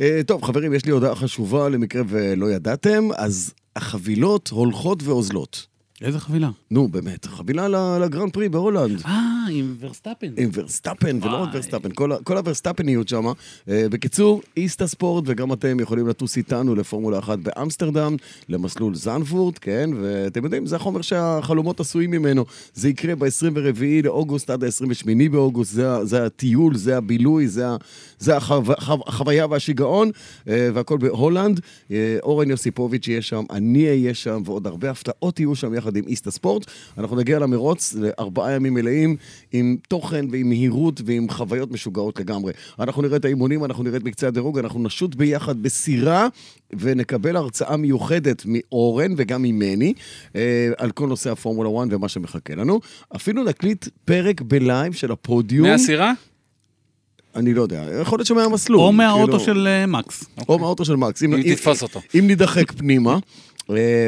אה, טוב, חברים, יש לי הודעה חשובה למקרה ולא ידעתם, אז החבילות הולכות ואוזלות. איזה חבילה? נו, באמת, חבילה ל Grand Prix בהולנד. אה, עם ורסטאפן. עם ורסטאפן, ולא רק. ורסטאפן, כל, כל הוורסטאפניות שם. אה, בקיצור, איסטה ספורט, וגם אתם יכולים לטוס איתנו לפורמולה 1 באמסטרדם, למסלול זנפורט, כן? ואתם יודעים, זה החומר שהחלומות עשויים ממנו. זה יקרה ב-24 לאוגוסט עד ה-28 באוגוסט, זה, הטיול, זה הבילוי, זה, ה- זה החו, חו, החוויה והשיגעון, אה, והכל בהולנד. אה, אורן יוסיפוביץ' יהיה שם, אני אהיה שם, ועוד הרבה הפתעות יהיו שם יחד עם איסטה ספורט. אנחנו נגיע למרוץ לארבעה ימים מלאים, עם תוכן ועם מהירות ועם חוויות משוגעות לגמרי. אנחנו נראה את האימונים, אנחנו נראה את מקצה הדירוג, אנחנו נשוט ביחד בסירה, ונקבל הרצאה מיוחדת מאורן וגם ממני, אה, על כל נושא הפורמולה 1 ומה שמחכה לנו. אפילו נקליט פרק ב live של הפודיום. מהסירה? אני לא יודע, יכול להיות שמהמסלול. או מהאוטו כאילו, של אה, מקס. או מהאוטו של מקס. אם תתפוס אותו. אם נידחף פנימה,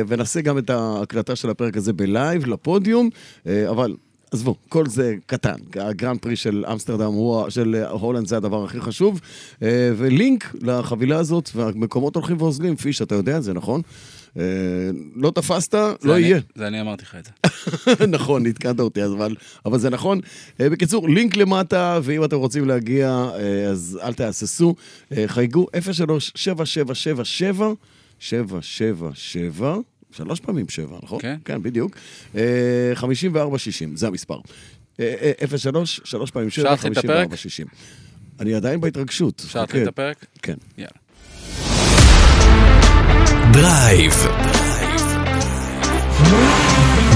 ונעשה גם את ההקלטה של הפרק הזה ב live, לפודיום, אה, אבל... עזבו, כל זה קטן. ה Grand Prix של אמסטרדם, הוא, של הולנד, זה הדבר הכי חשוב. אה, ולינק לחבילה הזאת, והמקומות הולכים ואוזלים. פיש, אתה יודע את זה, נכון? אה, לא תפסת, לא אני- יהיה. זה אני אמרתי לך את זה. נכון, נתקעת אותי, אבל, אבל זה נכון. אה, בקיצור, לינק למטה, ואם אתם רוצים להגיע, אה, אז אל תהססו. אה, חייגו 03-7777, 777, שלוש פעמים שבע, נכון? כן. כן, בדיוק. אה, 5460, זה המספר. אה, אה, 03, שלוש פעמים אפשר שבע, להתחיל את הפרק? 5460. אני עדיין בהתרגשות. אפשר להתחיל את. הפרק? כן. יאללה. דרייב.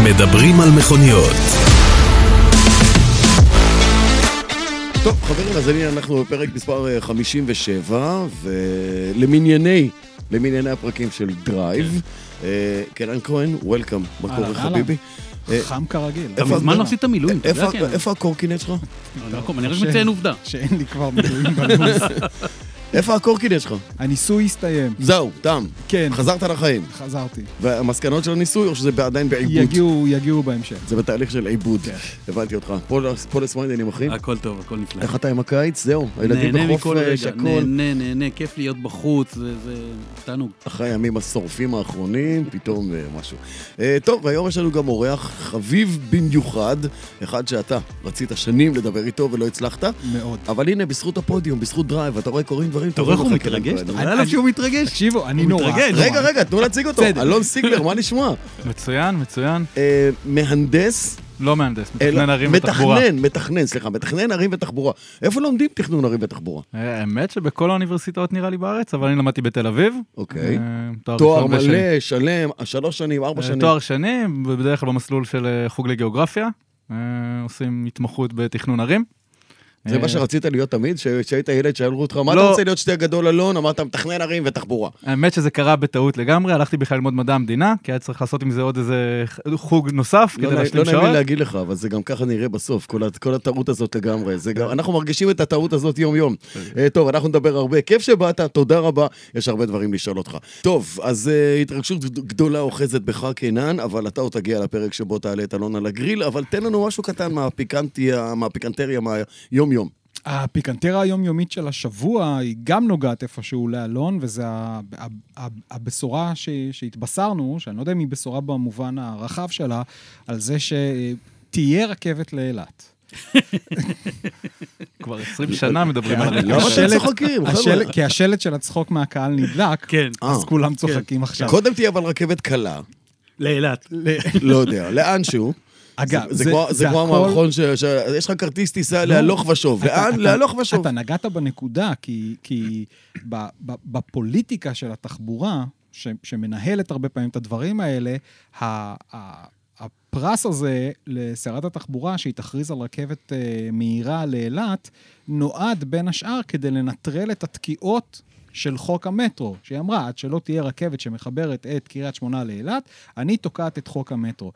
מדברים על מכוניות. טוב, חברים, אז הנה אנחנו בפרק מספר אה, 57, ולמנייני, למנייני הפרקים של דרייב. אה, קרן כהן, welcome, מה קורה חביבי? אה, חם כרגיל. איפה- מזמן לא עשית מילואים, אתה יודע, איפה- כן. איפה הקורקינט שלך? אני רק- אני רק. מציין עובדה. שאין לי כבר מילואים בלו"ז. איפה הקורקינט שלך? הניסוי הסתיים. זהו, תם. כן, חזרת לחיים. חזרתי. והמסקנות של הניסוי, או שזה עדיין בעיבוד? יגיעו, יגיעו בהמשך. זה בתהליך של עיבוד. הבנתי אותך. פולס- מיידנים, אחי. הכל טוב, הכל נפלא. איך אתה עם הקיץ? זהו, הילדים נהנה בחוף מכל אה, רגע, שקול. נהנה, נהנה, כיף להיות בחוץ, זה זה תענוג. אחרי הימים השורפים האחרונים, פתאום אה, משהו. אה, טוב, והיום יש לנו גם אורח חביב במיוחד, אחד שאתה רצית שנים לדבר איתו ולא הצלחת, מאוד. אבל הנה, בזכות הפודיום, בזכות דרייב, אתה רואה קורים דברים אתה רואה איך הוא מתרגש? אתה רואה אני- עליו שהוא מתרגש? תקשיבו, אני נורא. רגע, רגע, תנו להציג אותו. אלון סיגלר, מה נשמע? מצוין, מצוין. אה, מהנדס, לא מהנדס, מתכנן ערים ותחבורה. מתכנן, מתכנן, סליחה, מתכנן ערים ותחבורה. איפה לומדים תכנון ערים ותחבורה? אה, האמת שבכל האוניברסיטאות נראה לי בארץ, אבל אני למדתי בתל אביב. אוקיי. אה, תואר. מלא, שלם, שלוש שנים, ארבע שנים. תואר שני, בדרך כלל במסלול של חוג לגיאוגרפיה. עושים התמחות בתכנון ערים. זה אה, מה שרצית להיות תמיד? כשהיית ילד שאלו אותך, מה אתה לא. רוצה להיות שתי גדול אלון? אמרת, מתכנן ערים ותחבורה. האמת שזה קרה בטעות לגמרי, הלכתי בכלל ללמוד מדע המדינה, כי היה צריך לעשות עם זה עוד איזה חוג נוסף לא כדי להשלים לא נעים לי שעות. להגיד לך, אבל זה גם ככה נראה בסוף, כל הטעות הזאת לגמרי. אנחנו מרגישים את הטעות הזאת יום-יום. אה, טוב, אנחנו נדבר הרבה. כיף שבאת, תודה רבה. יש הרבה דברים לשאול אותך. טוב, אז אה, התרגשות גדולה אוחזת בך, קינן, אבל אתה עוד תגיע לפרק שבו תעלה את אלון על הגריל, אבל תן לנו משהו קטן מהפיקנטריה, מהיום-יום. הפיקנטרה היומיומית של השבוע היא גם נוגעת איפשהו לאלון, ה- הבשורה ש- שהתבשרנו, שאני לא יודע אם היא בשורה במובן הרחב שלה, על זה שתהיה רכבת לאילת. כבר 20 שנה מדברים על כן, הרקע. למה אתם השלט- צוחקים? כי השלט של הצחוק מהקהל נדלק, כן, אז אה, כולם צוחקים עכשיו. קודם תהיה אבל רכבת קלה, לאילת. לא יודע, לאנשהו. אגב, זה- זה כמו- זה כמו הכל- המערכון ש... ש- יש לך כרטיס טיסה להלוך ושוב. לאן? להלוך ושוב. אתה נגעת בנקודה, כי, כי ב, ב, בפוליטיקה של התחבורה, ש, שמנהלת הרבה פעמים את הדברים האלה, ה, ה, הפרס הזה לשרת התחבורה, שהיא תכריז על רכבת אה, מהירה לאילת, נועד בין השאר כדי לנטרל את התקיעות של חוק המטרו, שהיא אמרה, עד שלא תהיה רכבת שמחברת את קריית שמונה לאילת, אני תוקעת את חוק המטרו.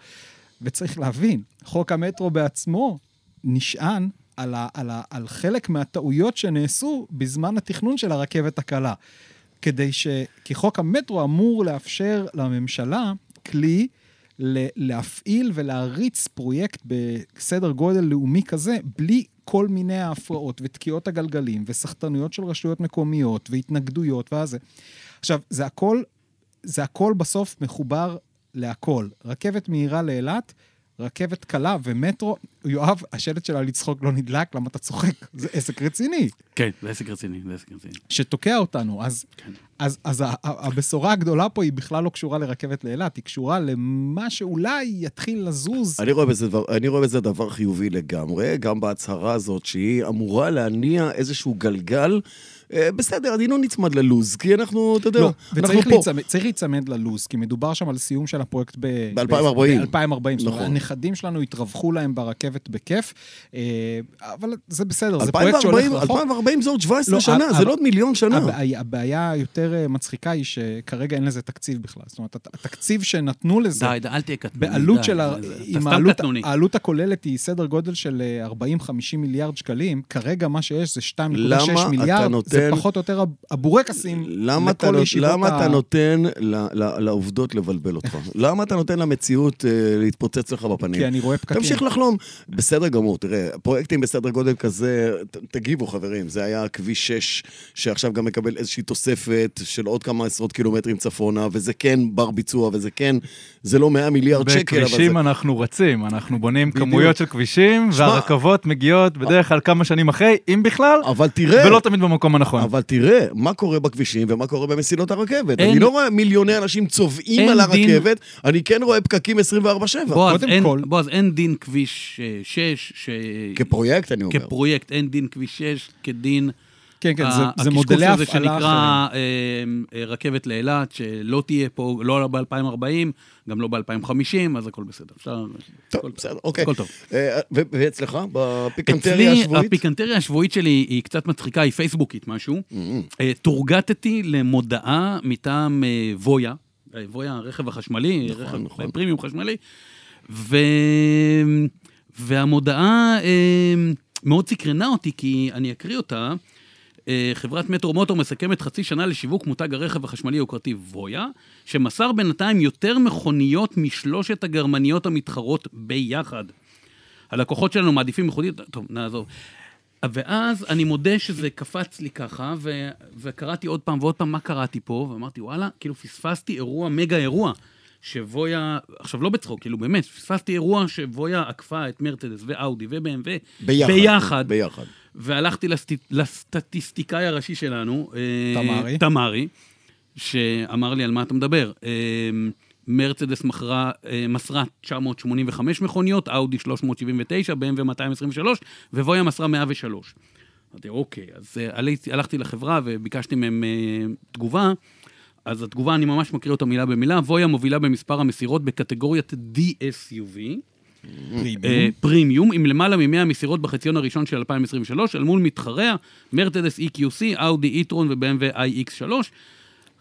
וצריך להבין, חוק המטרו בעצמו נשען על, ה, על, ה, על חלק מהטעויות שנעשו בזמן התכנון של הרכבת הקלה. כדי ש... כי חוק המטרו אמור לאפשר לממשלה כלי להפעיל ולהריץ פרויקט בסדר גודל לאומי כזה, בלי כל מיני ההפרעות ותקיעות הגלגלים וסחטנויות של רשויות מקומיות והתנגדויות וזה. עכשיו, זה הכל, זה הכל בסוף מחובר להכל. רכבת מהירה לאילת, רכבת קלה ומטרו, יואב, השלט שלה לצחוק לא נדלק, למה אתה צוחק? זה עסק רציני, כן, זה עסק רציני, זה עסק רציני. שתוקע אותנו. אז, כן. אז, אז הבשורה הגדולה פה היא בכלל לא קשורה לרכבת לאילת, היא קשורה למה שאולי יתחיל לזוז. אני רואה, בזה דבר, אני רואה בזה דבר חיובי לגמרי, גם בהצהרה הזאת, שהיא אמורה להניע איזשהו גלגל. אה, בסדר, אני לא נצמד ללוז, כי אנחנו, אתה יודע, לא, אנחנו וצריך פה. להיצמד, צריך להיצמד ללו"ז, כי מדובר שם על סיום של הפרויקט ב... ב-2040. ב-2040. זאת אומרת, נכון. הנכדים שלנו יתרווחו להם ברכבת בכיף, אה, אבל זה בסדר, זה פרויקט 2040, שהולך רחוק. 2040 זה עוד 17 לא, שנה, זה לא עוד מיליון שנה. הבעיה, הבעיה היותר אה, מצחיקה היא שכרגע אין לזה תקציב בכלל. זאת אומרת, הת- התקציב שנתנו לזה, די, די, אל תהיה קטנוני. בעלות די, של, עם סתם העלות, קטנוני. העלות הכוללת היא סדר גודל של אה, 40-50 מיליארד שקלים, כרגע מה שיש זה 2.6 למה אתה מיליארד, זה פחות או יותר הב- הבורקסים למה אתה, לכל נות- ישיבות למה ה- אתה נותן ל, ל, לעובדות לבלבל אותך? למה אתה נותן למציאות אה, להתפוצץ לך בפנים? כי אני רואה פקקים. תמשיך לחלום. בסדר גמור, תראה, פרויקטים בסדר גודל כזה, ת, תגיבו חברים, זה היה כביש 6, שעכשיו גם מקבל איזושהי תוספת של עוד כמה עשרות קילומטרים צפונה, וזה כן בר ביצוע, וזה כן, זה לא 100 מיליארד שקל, אבל זה... בכבישים אנחנו רצים, אנחנו בונים בדיוק. כמויות של כבישים, שמע- והרכבות מגיעות בדרך כלל כמה שנים אחרי, אם בכלל, אבל תראה, ולא תמיד במקום הנכון. אבל תראה, מה קורה בכבישים ומה קורה במסילות הרכבת. אין- אני לא רואה מיליוני אנשים צובעים על דין- הרכבת, אני כן רואה פקקים 24/7. בועז, אין- כל- בועז, אין דין כביש 6, ש... כפרויקט, אני אומר. כפרויקט, אין דין כביש 6 כדין... כן, כן, זה, זה מודלי הקשקוש הזה הפעלה שנקרא אחרים. אה, אה, רכבת לאילת, שלא תהיה פה, לא ב-2040, גם לא ב-2050, אז הכל בסדר. אפשר... טוב, הכל- בסדר, אוקיי. הכל טוב. אה, ו- ואצלך, בפיקנטריה אצלי, השבועית? הפיקנטריה השבועית שלי היא קצת מצחיקה, היא פייסבוקית משהו. אה, תורגטתי למודעה מטעם וויה, וויה, הרכב החשמלי, רכב נכון. פרימיום חשמלי, ו... והמודעה מאוד סקרנה אותי, כי אני אקריא אותה. אה, חברת מטרו מוטור מסכמת חצי שנה לשיווק מותג הרכב החשמלי היוקרתי וויה, שמסר בינתיים יותר מכוניות משלושת הגרמניות המתחרות ביחד. הלקוחות שלנו מעדיפים ייחודית, טוב, נעזוב. ואז אני מודה שזה קפץ לי ככה, ו- וקראתי עוד פעם ועוד פעם מה קראתי פה, ואמרתי, וואלה, כאילו פספסתי אירוע, מגה אירוע, שבויה, עכשיו לא בצחוק, כאילו באמת, פספסתי אירוע שבויה עקפה את מרצדס ואאודי ו-BMW ביחד. ביחד. ביחד. והלכתי לסט... לסטטיסטיקאי הראשי שלנו, אה, תמרי. תמרי, שאמר לי על מה אתה מדבר. אה, מרצדס מכרה, אה, מסרה 985 מכוניות, אאודי 379, BMW 223, וויה מסרה 103. אמרתי, אוקיי, אז אה, הלכתי לחברה וביקשתי מהם אה, תגובה. אז התגובה, אני ממש מקריא אותה מילה במילה. וויה מובילה במספר המסירות בקטגוריית DSUV. אה, פרימיום, עם למעלה מ-100 מסירות בחציון הראשון של 2023, אל מול מתחריה, מרצדס EQC, אאודי e-tron ו-BMW iX3.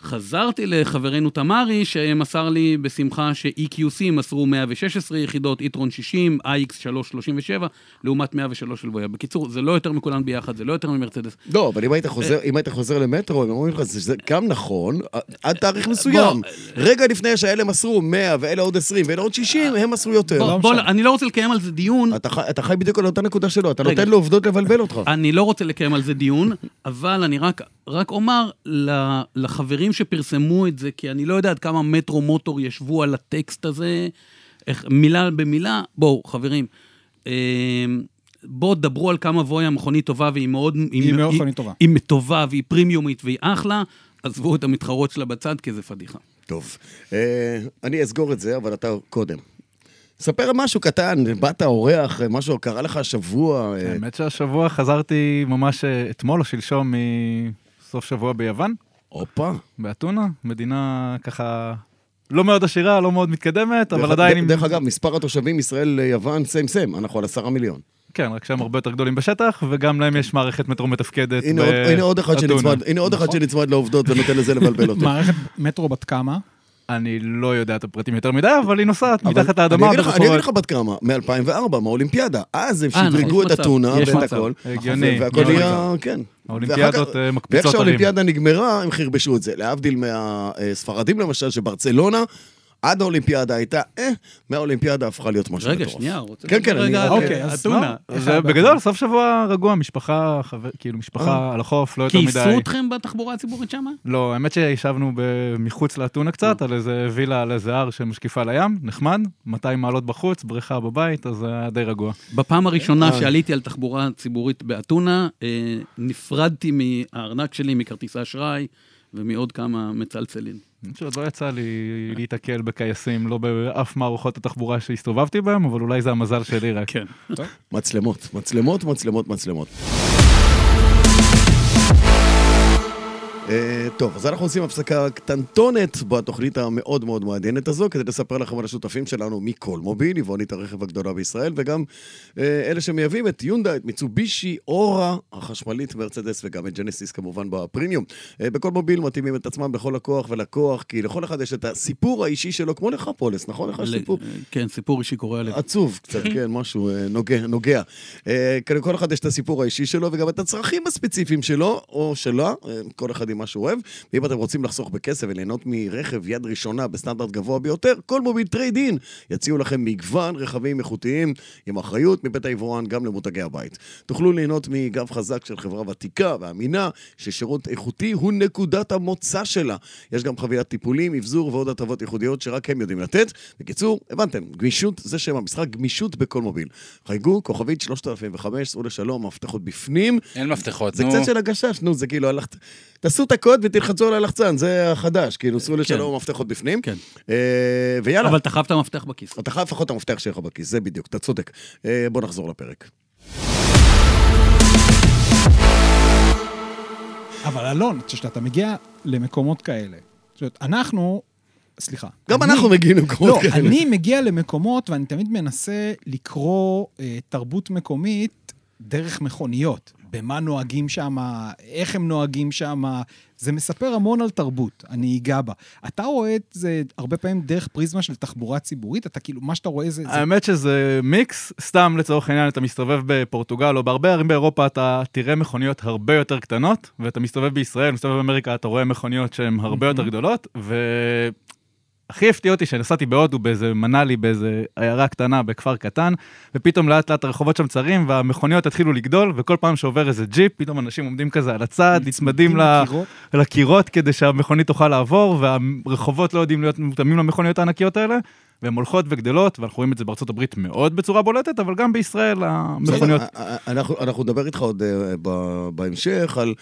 חזרתי לחברנו תמרי, שמסר לי בשמחה ש-EQC מסרו 116 יחידות, e-tron 60, iX3 37, לעומת 103 של וויה. בקיצור, זה לא יותר מכולן ביחד, זה לא יותר ממרצדס. לא, אבל אם היית חוזר, אם היית חוזר למטרו, הם אומרים לך, זה גם נכון, עד תאריך מסוים. רגע לפני שהאלה מסרו 100 ואלה עוד 20 ואלה עוד 60, הם מסרו יותר. בוא, בוא, אני לא רוצה לקיים על זה דיון, אתה חי- אתה חי בדיוק על אותה נקודה שלו, אתה. נותן לעובדות לבלבל אותך. אני לא רוצה לקיים על זה דיון, אבל אני רק, רק אומר ל- לחברים שפרסמו את זה, כי אני לא יודע עד כמה מטרו מוטור ישבו על הטקסט הזה, איך, מילה במילה. בואו, חברים, אה, בואו דברו על כמה וויה מכונית טובה, והיא מאוד... היא מאוד מכונית טובה. היא טובה והיא פרימיומית והיא אחלה, עזבו את המתחרות שלה בצד, כי זה פדיחה. טוב, אה, אני אסגור את זה, אבל אתה קודם. ספר משהו קטן, באת אורח, משהו קרה לך השבוע. אה, האמת שהשבוע חזרתי ממש אה, אתמול או שלשום מסוף שבוע ביוון, הופה. באתונה, מדינה ככה לא מאוד עשירה, לא מאוד מתקדמת, אבל עדיין דרך- עם... דרך אגב, מספר התושבים ישראל-יוון סיים סיים, אנחנו על עשרה מיליון. כן, רק שהם הרבה יותר גדולים בשטח, וגם להם יש מערכת מטרו מתפקדת הנה עוד- אחד באתונה. שנצמד- הנה עוד אחד שנצמד לעובדות ונותן לזה לבלבל אותו. מערכת מטרו בת כמה? אני לא יודע את הפרטים יותר מדי, אבל היא נוסעת אבל מתחת אני לאדמה אגיד לך- אני אגיד. לך בת כמה, מ-2004, מהאולימפיאדה. אז הם אה, נכון, שדרגו יש את אתונה יש ואת מצב. הכל. הגיוני, והכל. נהיה, כן. האולימפיאדות, אה, ואיך מקפיצות עולים. שהאולימפיאדה נגמרה, הם חרבשו את זה. להבדיל מהספרדים למשל, שברצלונה, עד האולימפיאדה הייתה, אה, מהאולימפיאדה הפכה להיות משהו רגע, מטורף. שנייה, רוצה כן, כן, אני- רגע אוקיי, אתונה. היה בגדול, סוף שבוע רגוע, משפחה, כאילו משפחה על החוף, לא יותר מדי. כייסו אתכם בתחבורה הציבורית שם? לא, האמת שישבנו מחוץ לאתונה קצת, על איזה וילה על איזה הר שמשקיפה לים, נחמד, 200 מעלות בחוץ, בריכה בבית, אז זה היה די רגוע. בפעם הראשונה אה. שעליתי על תחבורה ציבורית באתונה, אה, נפרדתי מהארנק שלי, מכרטיסי אשראי ומעוד כמה מצלצלים. שעוד לא יצא לי להיתקל בכייסים, לא באף מערכות התחבורה שהסתובבתי בהם, אבל אולי זה המזל שלי רק. כן. מצלמות, מצלמות, מצלמות, מצלמות. טוב, אז אנחנו עושים הפסקה קטנטונת בתוכנית המאוד מאוד מעניינת הזו, כדי לספר לכם על השותפים שלנו מכל מוביל, יבואנית הרכב הגדולה בישראל, וגם אה, אלה שמייבאים את יונדאי, את מיצובישי, אאורה, החשמלית, מרצדס, וגם את ג'נסיס כמובן בפרימיום. אה, בכל מוביל מתאימים את עצמם בכל לקוח ולקוח, כי לכל אחד יש את הסיפור האישי שלו, כמו לך פולס, נכון? לך סיפור? כן, סיפור אישי קורע לב. עצוב קצת, כן, משהו אה, נוגע. נוגע. אה, לכל אחד יש את הסיפור האישי שלו וגם את הצרכים הספציפיים שלו, או שלה, אה, כל אחד עם מה שהוא אוהב. ואם אתם רוצים לחסוך בכסף וליהנות מרכב יד ראשונה בסטנדרט גבוה ביותר, כל מוביל trade in יציעו לכם מגוון רכבים איכותיים עם אחריות מבית היבואן גם למותגי הבית. תוכלו ליהנות מגב חזק של חברה ותיקה ואמינה, ששירות איכותי הוא נקודת המוצא שלה. יש גם חבילת טיפולים, אבזור ועוד הטבות ייחודיות שרק הם יודעים לתת. בקיצור, הבנתם, גמישות זה שם המשחק, גמישות בכל מוביל. חייגו, כוכבית 3005, סעו לשלום, מפתחות בפנים. אין מפתחות, זה נו. קצת של הגשש, נו, זה כאילו הלכת... תעשו את הקוד ותלחצו על הלחצן, זה החדש, כאילו, סעו לשלום, מפתחות בפנים. כן. אה, ויאללה. אבל אתה חייב את המפתח בכיס. אתה חייב לפחות את המפתח שלך בכיס, זה בדיוק, אתה צודק. אה, בוא נחזור לפרק. אבל אלון, כשאתה מגיע למקומות כאלה, זאת אומרת, אנחנו, סליחה. גם אני- אנחנו מגיעים למקומות לא, כאלה. אני מגיע למקומות ואני תמיד מנסה לקרוא אה, תרבות מקומית דרך מכוניות. במה נוהגים שם, איך הם נוהגים שם, זה מספר המון על תרבות, אגע בה. אתה רואה את זה הרבה פעמים דרך פריזמה של תחבורה ציבורית? אתה כאילו, מה שאתה רואה זה... זה... האמת שזה מיקס, סתם לצורך העניין, אתה מסתובב בפורטוגל או בהרבה ערים באירופה, אתה תראה מכוניות הרבה יותר קטנות, ואתה מסתובב בישראל, מסתובב באמריקה, אתה רואה מכוניות שהן הרבה יותר גדולות, והכי הפתיע אותי שנסעתי בהודו באיזה מנאלי, באיזה עיירה קטנה, בכפר קטן, ופתאום לאט לאט הרחובות שם צרים, והמכוניות התחילו לגדול, וכל פעם שעובר איזה ג'יפ, פתאום אנשים עומדים כזה על הצד, נצמדים. לקירות. לקירות כדי שהמכונית תוכל לעבור, והרחובות לא יודעים להיות מותאמים למכוניות הענקיות האלה, והן הולכות וגדלות, ואנחנו רואים את זה בארצות הברית מאוד בצורה בולטת, אבל גם בישראל המכוניות... אה, אה, אנחנו אנחנו נדבר איתך עוד אה, בהמשך על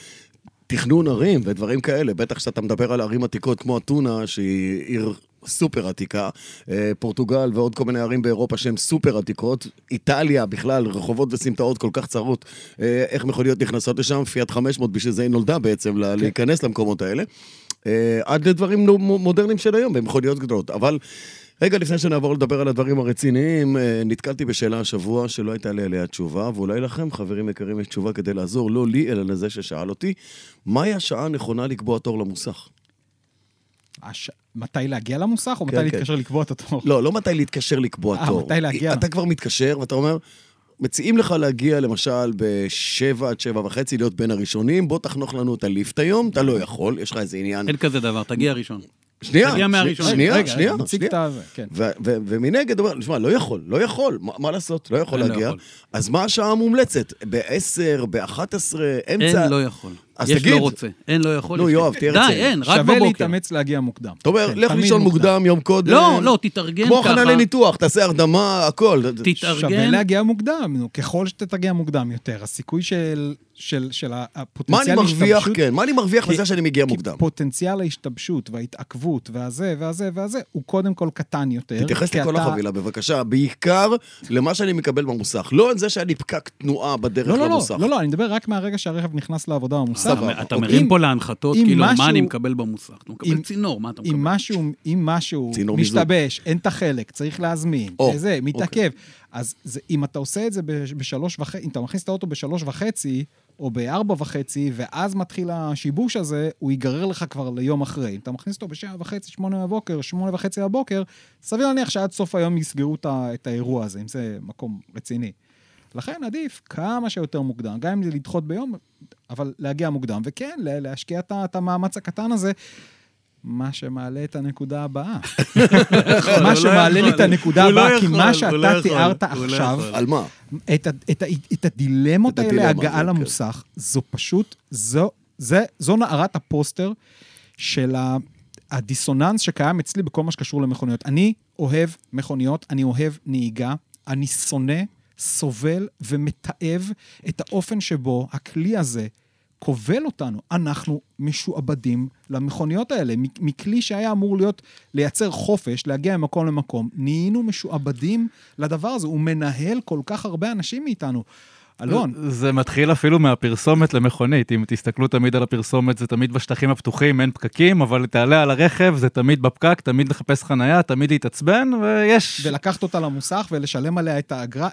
תכנון ערים ודברים כאלה. בטח כשאתה מדבר על ערים עתיקות כמו אתונה, שהיא עיר סופר עתיקה, אה, פורטוגל ועוד כל מיני ערים באירופה שהן סופר עתיקות, איטליה בכלל, רחובות וסמטאות כל כך צרות, אה, איך מכוניות נכנסות לשם, פיאט 500, בשביל זה היא נולדה בעצם, ל- להיכנס למקומות האלה. אה, עד לדברים מודרניים של היום, במכוניות גדולות. אבל רגע לפני שנעבור לדבר על הדברים הרציניים, נתקלתי בשאלה השבוע שלא הייתה לי עליה תשובה, ואולי לכם, חברים יקרים, יש תשובה כדי לעזור, לא לי, אלא לזה ששאל אותי, מהי השעה הנכונה לקבוע תור למוסך? הש... מתי להגיע למוסך, או כן, מתי כן. להתקשר לקבוע את התור? לא, לא מתי להתקשר לקבוע אה, תור. מתי להגיע. אתה כבר מתקשר ואתה אומר, מציעים לך להגיע למשל בשבע עד שבע וחצי, להיות בין הראשונים, בוא תחנוך לנו את הליפט היום, אתה לא יכול, יש לך איזה עניין. אין כזה דבר, תגיע ראשון. שנייה, תגיע מהראשון. שני- שנייה, רגע, שנייה, שנייה. כן. ו- ו- ומנגד, הוא אומר, שמע, לא יכול, לא יכול, מה, מה לעשות? לא יכול לא להגיע. יכול. אז מה השעה המומלצת? ב-10, ב-11, אמצע? אין, לא יכול. אז יש תגיד. לא רוצה. אין, לא יכול. נו, יואב, תהיה די, רציני. אין, רק שווה בבוקר. להתאמץ להגיע מוקדם. אתה אומר, כן, לך לישון מוקדם יום קודם. לא, לא, תתארגן כמו ככה. הכנה לניתוח, תעשה הרדמה, הכל. שווה תתארגן. להגיע מוקדם, נו, ככל שאתה תגיע מוקדם יותר, הסיכוי של, של, של מה הפוטנציאל אני מרוויח, השתבשות- כן, מה אני מרוויח כי- מזה שאני מגיע כי מוקדם? פוטנציאל ההשתבשות וההתעכבות והזה והזה והזה, הוא קודם כל קטן יותר. תתייחס כי לכל אתה- החבילה, בבקשה, בעיקר למה שאני מקבל במוסך. לא על זה שהיה לי פקק תנועה בדרך לא, לא, לא, למוסך. לא, לא, אני מדבר רק מהרגע שהרכב נכנס לעבודה במוסך. סבבה. אתה- אוקיי. מרים פה להנחתות, כאילו, מה אני מקבל במוסך? אתה מקבל אם- צינור, מה אתה מקבל? אם משהו. משתבש, אין את החלק, צריך להזמין, או, אוקיי. זה, מתעכב. אז זה, אם אתה עושה את זה ב- בשלוש וחצי, אם אתה מכניס את האוטו בשלוש וחצי, או בארבע וחצי, ואז מתחיל השיבוש הזה, הוא ייגרר לך כבר ליום אחרי. אם אתה מכניס אותו בשבע וחצי, שמונה בבוקר, שמונה וחצי בבוקר, סביר להניח שעד סוף היום יסגרו את האירוע הזה, אם זה מקום רציני. לכן עדיף כמה שיותר מוקדם, גם אם זה לדחות ביום, אבל להגיע מוקדם, וכן, לה- להשקיע את המאמץ הקטן הזה. מה שמעלה את הנקודה הבאה. הוא מה לא שמעלה לי. את הנקודה לא הבאה, כי מה שאתה לא תיארת עכשיו. על מה? את, הדילמות את האלה, הגעה כן. למוסך, זו פשוט, זו, נערת הפוסטר של ה, הדיסוננס שקיים אצלי בכל מה שקשור למכוניות. אני אוהב מכוניות, אני אוהב נהיגה, אני שונא, סובל ומתעב את האופן שבו הכלי הזה כובל אותנו. אנחנו משועבדים למכוניות האלה. מכלי שהיה אמור להיות, לייצר חופש, להגיע ממקום למקום, נהיינו משועבדים לדבר הזה. הוא מנהל כל כך הרבה אנשים מאיתנו. אלון, זה מתחיל אפילו מהפרסומת למכונית. אם תסתכלו תמיד על הפרסומת, זה תמיד בשטחים הפתוחים, אין פקקים, אבל תעלה על הרכב, זה תמיד בפקק, תמיד לחפש חנייה, תמיד להתעצבן, ויש... ולקחת אותה למוסך ולשלם עליה את האגרה.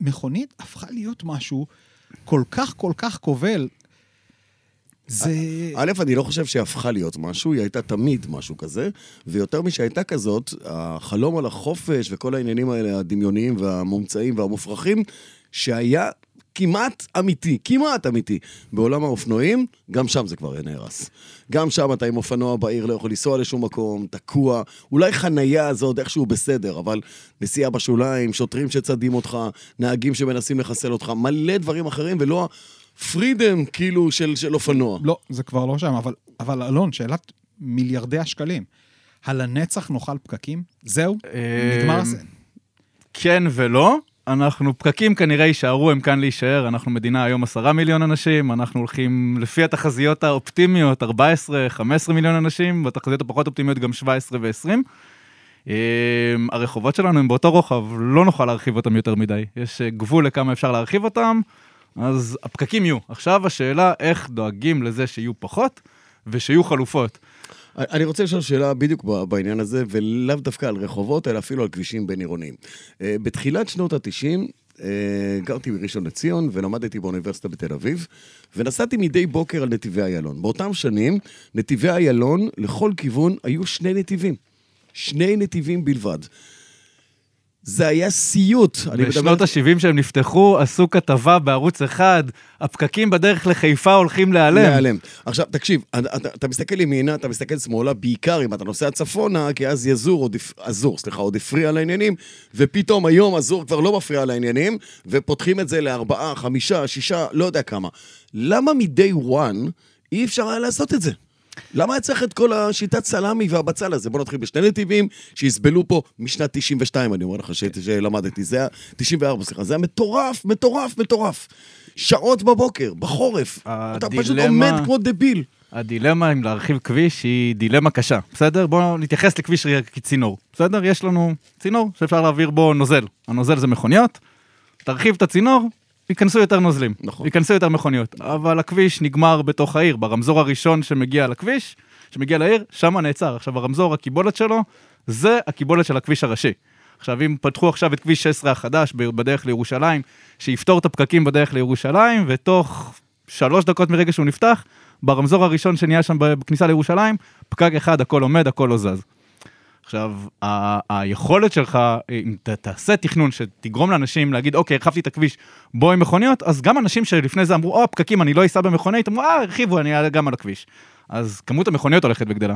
מכונית הפכה להיות משהו כל כך כל כך כובל. זה... א', אני לא חושב שהיא הפכה להיות משהו, היא הייתה תמיד משהו כזה, ויותר משהייתה כזאת, החלום על החופש וכל העניינים האלה, הדמיוניים והמומצאים והמופרכים, שהיה כמעט אמיתי, כמעט אמיתי. בעולם האופנועים, גם שם זה כבר נהרס. גם שם אתה עם אופנוע בעיר לא יכול לנסוע לשום מקום, תקוע, אולי חנייה זה עוד איכשהו בסדר, אבל נסיעה בשוליים, שוטרים שצדים אותך, נהגים שמנסים לחסל אותך, מלא דברים אחרים, ולא הפרידם כאילו של, של אופנוע. לא, זה כבר לא שם, אבל, אבל אלון, שאלת מיליארדי השקלים. הלנצח נאכל פקקים? זהו? אה, נגמר זה. כן ולא. אנחנו, פקקים כנראה יישארו, הם כאן להישאר. אנחנו מדינה היום עשרה מיליון אנשים, אנחנו הולכים, לפי התחזיות האופטימיות, 14, 15 מיליון אנשים, והתחזיות הפחות אופטימיות גם 17 ו-20. הרחובות שלנו הם באותו רוחב, לא נוכל להרחיב אותם יותר מדי. יש אה, גבול לכמה אפשר להרחיב אותם, אז הפקקים יהיו. עכשיו השאלה איך דואגים לזה שיהיו פחות ושיהיו חלופות. אני רוצה לשאול שאלה בדיוק בעניין הזה, ולאו דווקא על רחובות, אלא אפילו על כבישים בין-עירוניים. אה, בתחילת שנות ה-90, גרתי בראשון לציון ולמדתי באוניברסיטה בתל אביב, ונסעתי מדי בוקר על נתיבי איילון. באותם שנים, נתיבי איילון, לכל כיוון, היו שני נתיבים. שני נתיבים בלבד. זה היה סיוט. בשנות ה-70 שהם נפתחו, עשו כתבה בערוץ אחד, הפקקים בדרך לחיפה הולכים להיעלם. להיעלם. עכשיו, תקשיב, אתה, מסתכל ימינה, אתה מסתכל שמאלה, בעיקר אם אתה נוסע צפונה, כי אז יזור, עוד, אזור, סליחה, עוד הפריע לעניינים, ופתאום היום אזור כבר לא מפריע לעניינים, ופותחים את זה לארבעה, חמישה, שישה, לא יודע כמה. למה מ-day one אי אפשר היה לעשות את זה? למה היה צריך את כל השיטת סלאמי והבצל הזה? בוא נתחיל בשני נתיבים שיסבלו פה משנת 92, אני אומר לך ש- שלמדתי. זה היה, 94, סליחה. זה היה מטורף, מטורף, מטורף. שעות בבוקר, בחורף. אתה פשוט הדילמה- עומד כמו דביל. הדילמה אם להרחיב כביש היא דילמה קשה, בסדר? בואו נתייחס לכביש כצינור, בסדר? יש לנו צינור שאפשר להעביר בו נוזל. הנוזל זה מכוניות, תרחיב את הצינור, ייכנסו יותר נוזלים. נכון. ייכנסו יותר מכוניות. אבל הכביש נגמר בתוך העיר, ברמזור הראשון שמגיע לכביש, שמגיע לעיר, שם נעצר. עכשיו, הרמזור, הקיבולת שלו, זה הקיבולת של הכביש הראשי. עכשיו, אם פתחו עכשיו את כביש 16 החדש בדרך לירושלים, שיפתור את הפקקים בדרך לירושלים, ותוך שלוש דקות מרגע שהוא נפתח, ברמזור הראשון שנהיה שם בכניסה לירושלים, פקק אחד, הכל עומד, הכל לא זז. עכשיו, ה- היכולת שלך, אם ת- תעשה תכנון שתגרום לאנשים להגיד, אוקיי, הרחבתי את הכביש, בוא עם מכוניות, אז גם אנשים שלפני זה אמרו, או, פקקים, אני לא אסע במכונית, אמרו, אה, הרחיבו, אני אעלה גם על הכביש. אז כמות המכוניות הולכת וגדלה.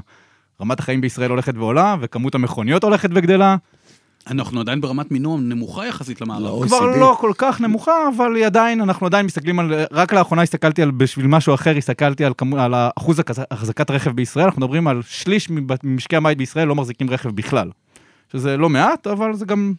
רמת החיים בישראל הולכת ועולה, וכמות המכוניות הולכת וגדלה. אנחנו עדיין ברמת מינוע נמוכה יחסית למערב. לא. כבר. לא כל כך נמוכה, אבל היא עדיין, אנחנו עדיין מסתכלים על, רק לאחרונה הסתכלתי על, בשביל משהו אחר, הסתכלתי על, כמו, על אחוז החזקת רכב בישראל, אנחנו מדברים על שליש ממשקי הבית בישראל לא מחזיקים רכב בכלל. שזה לא מעט, אבל זה גם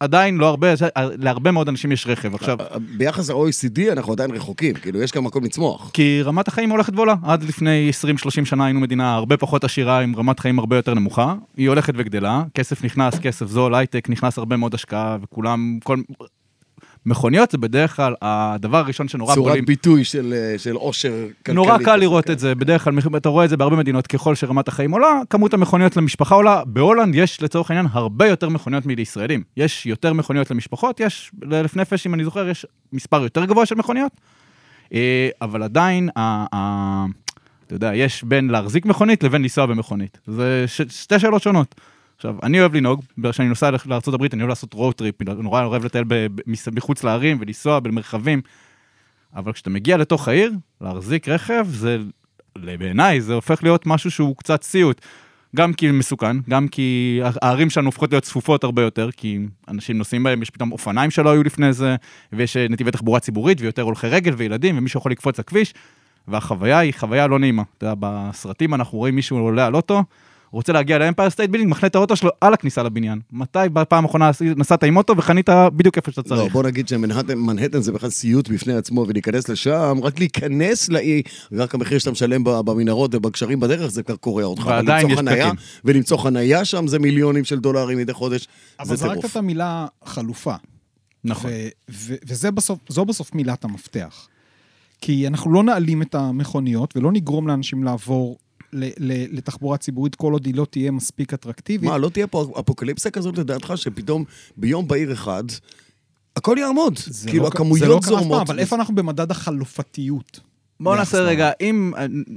עדיין לא הרבה, זה- להרבה מאוד אנשים יש רכב. עכשיו, ביחס ל-OECD אנחנו עדיין רחוקים, כאילו, יש כאן מקום לצמוח. כי רמת החיים הולכת ועולה. עד לפני 20-30 שנה היינו מדינה הרבה פחות עשירה, עם רמת חיים הרבה יותר נמוכה. היא הולכת וגדלה, כסף נכנס, כסף זול, הייטק, נכנס הרבה מאוד השקעה, וכולם, כל... מכוניות זה בדרך כלל הדבר הראשון שנורא צורת בולים. ביטוי של אה, של עושר כלכלי. נורא קל לראות כן. את זה, בדרך כלל אתה רואה את זה בהרבה מדינות, ככל שרמת החיים עולה, כמות המכוניות למשפחה עולה. בהולנד יש לצורך העניין הרבה יותר מכוניות מלישראלים. יש יותר מכוניות למשפחות, יש, לאלף נפש, אם אני זוכר, יש מספר יותר גבוה של מכוניות, אה, אבל עדיין, ה- ה- אתה יודע, יש בין להחזיק מכונית לבין לנסוע במכונית. זה ש- שתי שאלות שונות. עכשיו, אני אוהב לנהוג, כשאני נוסע לארה"ב, אני אוהב לעשות road trip, נורא אוהב לטייל מחוץ לערים ולנסוע במרחבים. אבל כשאתה מגיע לתוך העיר, להחזיק רכב, זה בעיניי זה הופך להיות משהו שהוא קצת סיוט. גם כי מסוכן, גם כי הערים שלנו הופכות להיות צפופות הרבה יותר, כי אנשים נוסעים בהם, יש פתאום אופניים שלא היו לפני זה, ויש אה, נתיבי תחבורה ציבורית, ויותר הולכי רגל וילדים, ומישהו יכול לקפוץ לכביש, והחוויה היא חוויה לא נעימה. אתה יודע, בסרטים אנחנו רואים מישהו עולה על אוטו, הוא רוצה להגיע לאמפייר סטייט בילדינג, מחנה את האוטו שלו על הכניסה לבניין. מתי בפעם האחרונה נסעת עם אוטו וחנית בדיוק איפה שאתה לא, צריך? בוא נגיד שמנהטן זה בכלל סיוט בפני עצמו, ולהיכנס לשם, רק להיכנס לאי, רק המחיר שאתה משלם במנהרות ובגשרים בדרך, זה כבר קורע אותך. אבל ועדיין יש פקקים. ולמצוא חנייה שם זה מיליונים של דולרים מדי חודש, אבל זה זרקת טירוף. את המילה חלופה. נכון. ו- ו- וזה בסוף, מילת המפתח. כי אנחנו לא נעלים את המכוניות ולא נגרום לאנשים לעבור לתחבורה ציבורית כל עוד היא לא תהיה מספיק אטרקטיבית. מה, לא תהיה פה אפוקליפסה כזאת לדעתך, שפתאום ביום בהיר אחד, הכל יעמוד. זה כאילו, לא ק- זה הכמויות לא קרה אף פעם, זורמות. אבל איפה אנחנו במדד החלופתיות? בואו נעשה? רגע, אם,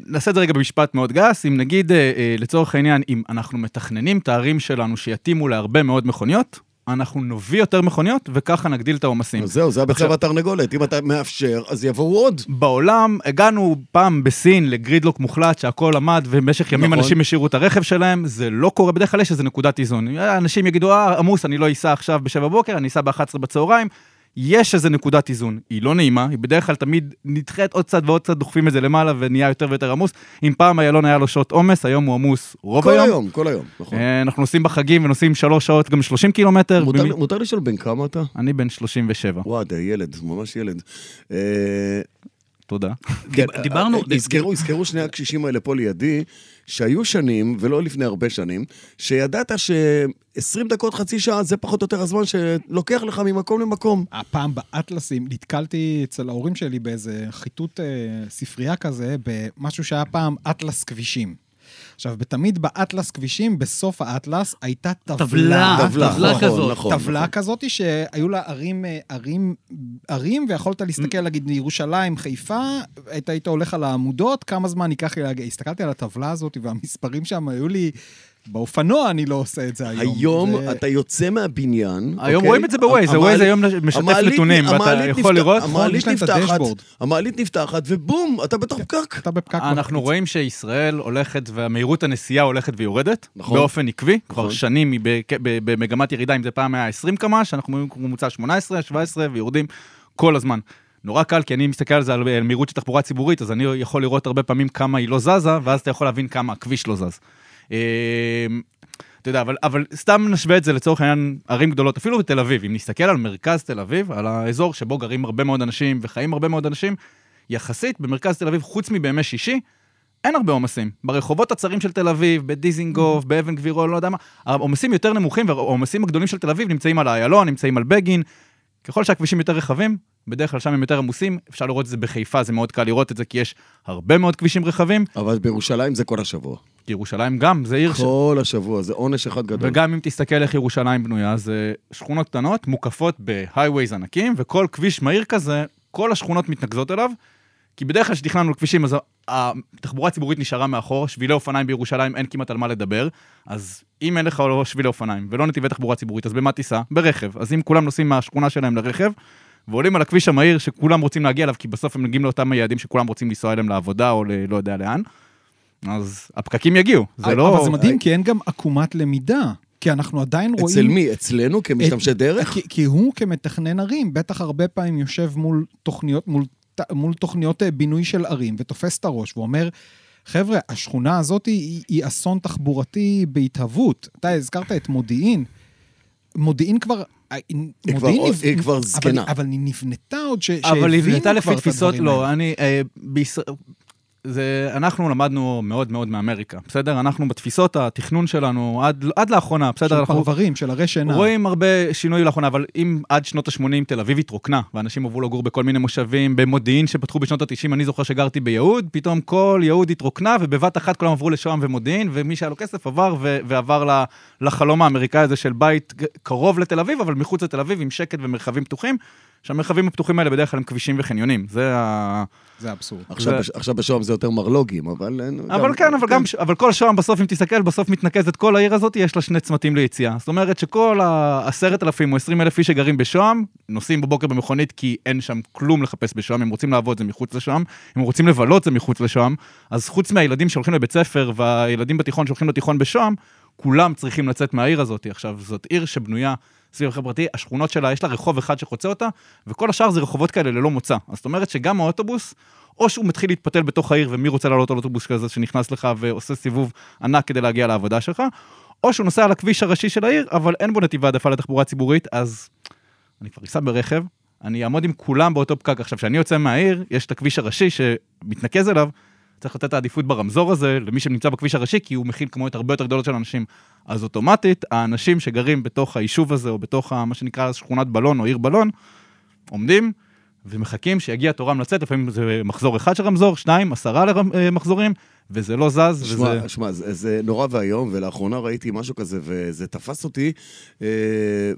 נעשה את זה רגע במשפט מאוד גס, אם נגיד, אה, אה, לצורך העניין, אם אנחנו מתכננים את הערים שלנו שיתאימו להרבה מאוד מכוניות, אנחנו נביא יותר מכוניות, וככה נגדיל את העומסים. זהו, זה הביצה והתרנגולת. אם אתה מאפשר, אז יבואו עוד. בעולם, הגענו פעם בסין לגרידלוק מוחלט שהכל עמד ובמשך ימים נכון. אנשים השאירו את הרכב שלהם, זה לא קורה, בדרך כלל יש איזה נקודת איזון. אנשים יגידו, אה, עמוס, אני לא אסע עכשיו ב-7 בבוקר, אני אסע ב-11 בצהריים. יש איזה נקודת איזון, היא לא נעימה, היא בדרך כלל תמיד נדחית עוד קצת ועוד קצת, דוחפים את זה למעלה ונהיה יותר ויותר עמוס. אם פעם איילון היה לו שעות עומס, היום הוא עמוס רוב כל היום. היום, כל היום, נכון. אה, אנחנו נוסעים בחגים ונוסעים שלוש שעות, גם 30 קילומטר. מותר לי- במ- מותר לשאול בן כמה אתה? אני בן 37, וואי, אתה ילד, ממש ילד. אה, תודה. דיברנו- אה, יזכרו, יזכרו שני הקשישים האלה פה לידי, שהיו שנים, ולא לפני הרבה שנים, שידעת ש-20 דקות, חצי שעה, זה פחות או יותר הזמן שלוקח לך ממקום למקום. הפעם באטלסים, נתקלתי אצל ההורים שלי באיזה חיטוט אה, ספרייה כזה, במשהו שהיה פעם אטלס כבישים. עכשיו, תמיד באטלס כבישים, בסוף האטלס, הייתה טבלה. טבלה, טבלה, טבלה נכון, כזאת. נכון. טבלה כזאת שהיו לה ערים, אה, ערים, ערים, ויכולת להסתכל, נגיד, ירושלים, חיפה, היית, היית הולך על העמודות, כמה זמן ייקח לי להגיע. הסתכלתי על הטבלה הזאת, והמספרים שם היו לי... באופנוע אני לא עושה את זה היום. היום זה- אתה יוצא מהבניין, היום אוקיי? רואים את זה בווייז, הווייז היום משתף המעלית- נתונים, ואתה המעלית יכול נפתח- לראות. המעלית יש להם את נפתחת, הדשבורד. המעלית נפתחת, ובום, אתה בתוך פקק. אתה בפקק. אנחנו. רואים שישראל הולכת, והמהירות הנסיעה הולכת ויורדת, נכון. באופן עקבי, כבר נכון. שנים היא במגמת ירידה, אם זה פעם היה 20 קמ"ש, אנחנו רואים ממוצע 18, 17, ויורדים כל הזמן. נורא קל, כי אני מסתכל על זה, על מהירות של תחבורה ציבורית, אז אני יכול לראות הרבה פעמים כמה היא לא זזה, ואז אתה יכול להבין כמה הכביש לא זז. אה, אתה יודע, אבל, אבל סתם נשווה את זה לצורך העניין ערים גדולות, אפילו בתל אביב, אם נסתכל על מרכז תל אביב, על האזור שבו גרים הרבה מאוד אנשים וחיים הרבה מאוד אנשים, יחסית במרכז תל אביב, חוץ מבימי שישי, אין הרבה עומסים. ברחובות הצרים של תל אביב, בדיזינגוף, באבן גבירול, לא יודע מה, העומסים יותר נמוכים, והעומסים הגדולים של תל אביב נמצאים על איילון, נמצאים על בגין. ככל שהכבישים יותר רחבים, בדרך כלל שם הם יותר עמוסים, אפשר לראות את זה בחיפה, זה מאוד קל לראות את זה, כי יש הרבה מאוד כבישים רחבים, אבל בירושלים זה כל השבוע. כי ירושלים גם, זה עיר ש... כל השבוע, זה עונש אחד גדול. וגם אם תסתכל איך ירושלים בנויה, זה שכונות קטנות, מוקפות בהייווייז ענקים, וכל כביש מהיר כזה, כל השכונות מתנקזות אליו, כי בדרך כלל כשתכננו כבישים, אז התחבורה הציבורית נשארה מאחור, שבילי אופניים בירושלים אין כמעט על מה לדבר, אז אם אין לך לא שבילי אופניים ולא נתיבי תחבורה ציבורית, אז במה תיסע? ברכב. אז אם כולם נוסעים מהשכונה שלהם לרכב, ועולים על הכביש המהיר שכולם רוצים להגיע אליו, כי בסוף הם מגיעים לאותם היעדים שכולם רוצים לנסוע אליהם לעבודה או ל- לא יודע לאן, אז הפקקים יגיעו. זה לא... אבל זה מדהים, כי אין גם עקומת למידה. כי אנחנו עדיין רואים... אצל מי? אצלנו כמשתמשי דרך? כי, כי הוא כמתכנן ערים, בטח הרבה פעמים יושב מול תוכניות, מול, מול תוכניות אה, בינוי של ערים, ותופס את הראש ואומר, חבר'ה, השכונה הזאת היא, היא אסון תחבורתי בהתהוות. אתה הזכרת את מודיעין. מודיעין כבר... אה, כבר- מודיעין נב- היא כבר אבל- זקנה. אבל היא נבנתה עוד, ש, אבל היא נבנתה לפי כבר את תפיסות. לא, אני, אה, בישראל, זה, אנחנו למדנו מאוד מאוד מאמריקה, בסדר? אנחנו בתפיסות התכנון שלנו עד, עד לאחרונה, בסדר? של אנחנו פרברים, של הרי שינה. רואים הרבה שינוי לאחרונה, אבל אם עד שנות ה-80 תל אביב התרוקנה, ואנשים עברו לגור בכל מיני מושבים, במודיעין שפתחו בשנות ה-90, אני זוכר שגרתי ביהוד, פתאום כל יהוד התרוקנה, ובבת אחת כולם עברו לשוהם ומודיעין, ומי שהיה לו כסף עבר ו- ועבר לחלום האמריקאי הזה של בית קרוב לתל אביב, אבל מחוץ לתל אביב, עם שקט ומרחבים פתוחים, שהמרחבים הפתוחים האלה בדרך כלל הם כבישים וחניונים. זה ה... זה אבסורד. עכשיו, זה- בש- עכשיו בשוהם זה יותר מרלוגים, אבל... אין- אבל גם- כן, אבל גם, אבל כל שוהם בסוף, אם תסתכל, בסוף מתנקזת כל העיר הזאת, יש לה שני צמתים ליציאה. זאת אומרת שכל העשרת אלפים או עשרים אלף איש שגרים בשוהם, נוסעים בבוקר במכונית כי אין שם כלום לחפש בשוהם, הם רוצים לעבוד, זה מחוץ לשוהם, הם רוצים לבלות, זה מחוץ לשוהם. אז חוץ מהילדים שהולכים לבית ספר והילדים בתיכון שהולכים לתיכון בשוהם, כולם צריכים לצאת מהעיר הזאת. עכשיו, זאת עיר שבנויה סביב החברתי, השכונות שלה, יש לה רחוב אחד שחוצה אותה, וכל השאר זה רחובות כאלה ללא מוצא. אז זאת אומרת שגם האוטובוס, או שהוא מתחיל להתפתל בתוך העיר, ומי רוצה לעלות על אוטובוס כזה שנכנס לך ועושה סיבוב ענק כדי להגיע לעבודה שלך, או שהוא נוסע על הכביש הראשי של העיר, אבל אין בו נתיב העדפה לתחבורה ציבורית, אז אני כבר אסע ברכב, אני אעמוד עם כולם באותו פקק. עכשיו, כשאני יוצא מהעיר, יש את הכביש הראשי שמתנקז אליו, צריך לתת העדיפות ברמזור הזה למי שנמצא בכביש הראשי, כי הוא מכיל כמויות הרבה יותר גדולות של אנשים. אז אוטומטית, האנשים שגרים בתוך היישוב הזה, או בתוך מה שנקרא שכונת בלון או עיר בלון, עומדים ומחכים שיגיע תורם לצאת, לפעמים זה מחזור אחד של רמזור, שניים, עשרה לרמ- אה, וזה לא זז, וזה... שמע, זה, זה נורא ואיום, ולאחרונה ראיתי משהו כזה, וזה תפס אותי אה,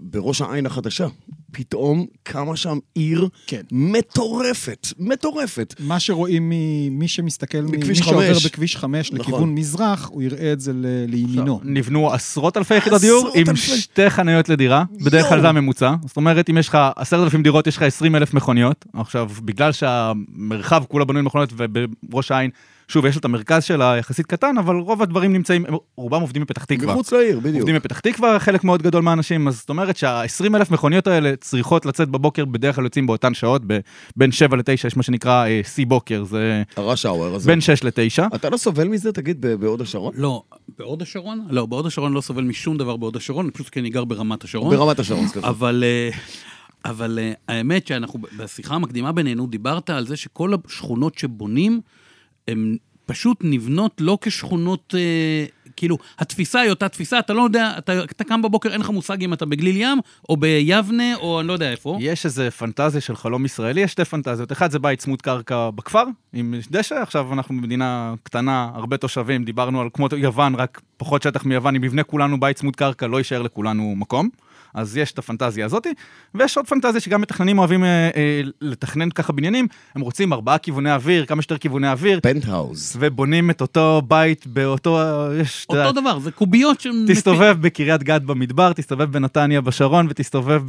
בראש העין החדשה. פתאום קמה שם עיר כן. מטורפת, מטורפת. מה שרואים ממי שמסתכל, מי שעובר חמש. בכביש 5 נכון. לכיוון מזרח, הוא יראה את זה ל- לימינו. נבנו עשרות אלפי יחידות דיור עם אלפי. שתי חניות לדירה, בדרך כלל. זה הממוצע. זאת אומרת, אם יש לך עשרת אלפים דירות, יש לך עשרים אלף מכוניות. עכשיו, בגלל שהמרחב כולה בנוי מכוניות, ובראש העין, שוב, יש את המרכז שלה יחסית קטן, אבל רוב הדברים נמצאים, רובם עובדים בפתח תקווה. מחוץ לעיר, בדיוק. עובדים בפתח תקווה, חלק מאוד גדול מהאנשים, אז זאת אומרת שה-20 אלף מכוניות האלה צריכות לצאת בבוקר, בדרך כלל יוצאים באותן שעות, ב- בין 7 ל-9 יש מה שנקרא אה, שיא בוקר, זה הראש האואר הזה. בין 6 ל-9. אתה לא סובל מזה, תגיד, ב- בהוד השרון? לא, בהוד השרון? לא, בהוד השרון לא סובל משום דבר בהוד השרון, פשוט כי אני גר ברמת השרון. ברמת השרון, סליחה. אבל, אה, אבל אה, האמת שאנחנו, בשיחה המקדימה בינינו, דיברת על זה שכל השכונות שבונים, הן פשוט נבנות לא כשכונות, אה, כאילו, התפיסה היא אותה תפיסה, אתה לא יודע, אתה, אתה קם בבוקר, אין לך מושג אם אתה בגליל ים, או ביבנה, או אני לא יודע איפה. יש איזה פנטזיה של חלום ישראלי, יש שתי פנטזיות. אחד זה בית צמוד קרקע בכפר, עם דשא, עכשיו אנחנו במדינה קטנה, הרבה תושבים, דיברנו על כמו יוון, רק פחות שטח מיוון, אם נבנה כולנו בית צמוד קרקע, לא יישאר לכולנו מקום. אז יש את הפנטזיה הזאת, ויש עוד פנטזיה שגם מתכננים אוהבים אה, אה, לתכנן ככה בניינים, הם רוצים ארבעה כיווני אוויר, כמה שיותר כיווני אוויר, פנטהאוז. ובונים את אותו בית באותו, יש, אתה יודע, אותו דבר, זה קוביות שהן... תסתובב בקריית גת במדבר, תסתובב בנתניה בשרון ותסתובב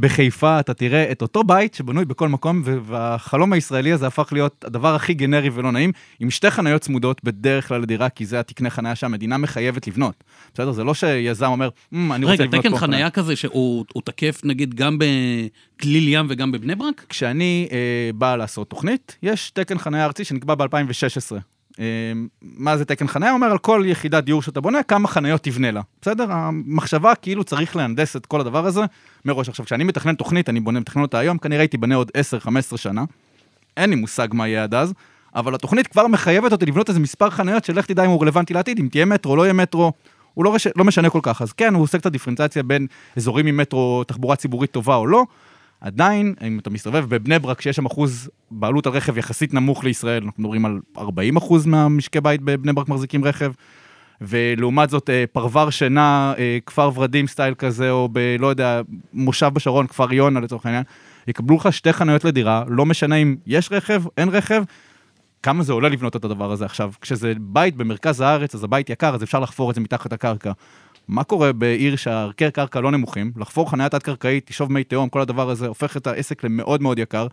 בחיפה, אתה תראה את אותו בית שבנוי בכל מקום, והחלום הישראלי הזה הפך להיות הדבר הכי גנרי ולא נעים, עם שתי חניות צמודות בדרך כלל לדירה, כי זה התקני חניה שהמדינה מחייבת לבנות. בסדר? זה לא שיזם אומר, "מ, אני רוצה רגע, לבנות תקן פה חנייה כזה שהוא הוא תקף נגיד גם בגליל ים וגם בבני ברק? כשאני אה, בא לעשות תוכנית, יש תקן חניה ארצי שנקבע ב-2016. אה, מה זה תקן חניה? אומר על כל יחידת דיור שאתה בונה, כמה חניות תבנה לה. בסדר? המחשבה כאילו צריך להנדס את כל הדבר הזה מראש. עכשיו, כשאני מתכנן תוכנית, אני בונה, מתכנן אותה היום, כנראה היא תיבנה עוד 10-15 שנה. אין לי מושג מה יהיה עד אז, אבל התוכנית כבר מחייבת אותי לבנות איזה מספר חניות שלך תדע אם הוא רלוונטי לעתיד, אם תהיה מטרו, לא יהיה מטרו. הוא לא, רש... לא משנה כל כך, אז כן, הוא עושה קצת דיפרנציאציה בין אזורים עם מטרו, תחבורה ציבורית טובה או לא. עדיין, אם אתה מסתובב בבני ברק, שיש שם אחוז בעלות על רכב יחסית נמוך לישראל, אנחנו מדברים על 40 אחוז מהמשקי בית בבני ברק מחזיקים רכב, ולעומת זאת, אה, פרבר שינה, אה, כפר ורדים סטייל כזה, או ב... לא יודע, מושב בשרון, כפר יונה לצורך העניין, יקבלו לך שתי חנויות לדירה, לא משנה אם יש רכב, אין רכב, כמה זה עולה לבנות את הדבר הזה עכשיו. כשזה בית במרכז הארץ, אז הבית יקר, אז אפשר לחפור את זה מתחת הקרקע. מה קורה בעיר שהערכי קרקע לא נמוכים? לחפור חניה תת-קרקעית, תשאוב מי תהום, כל הדבר הזה הופך את העסק למאוד מאוד יקר.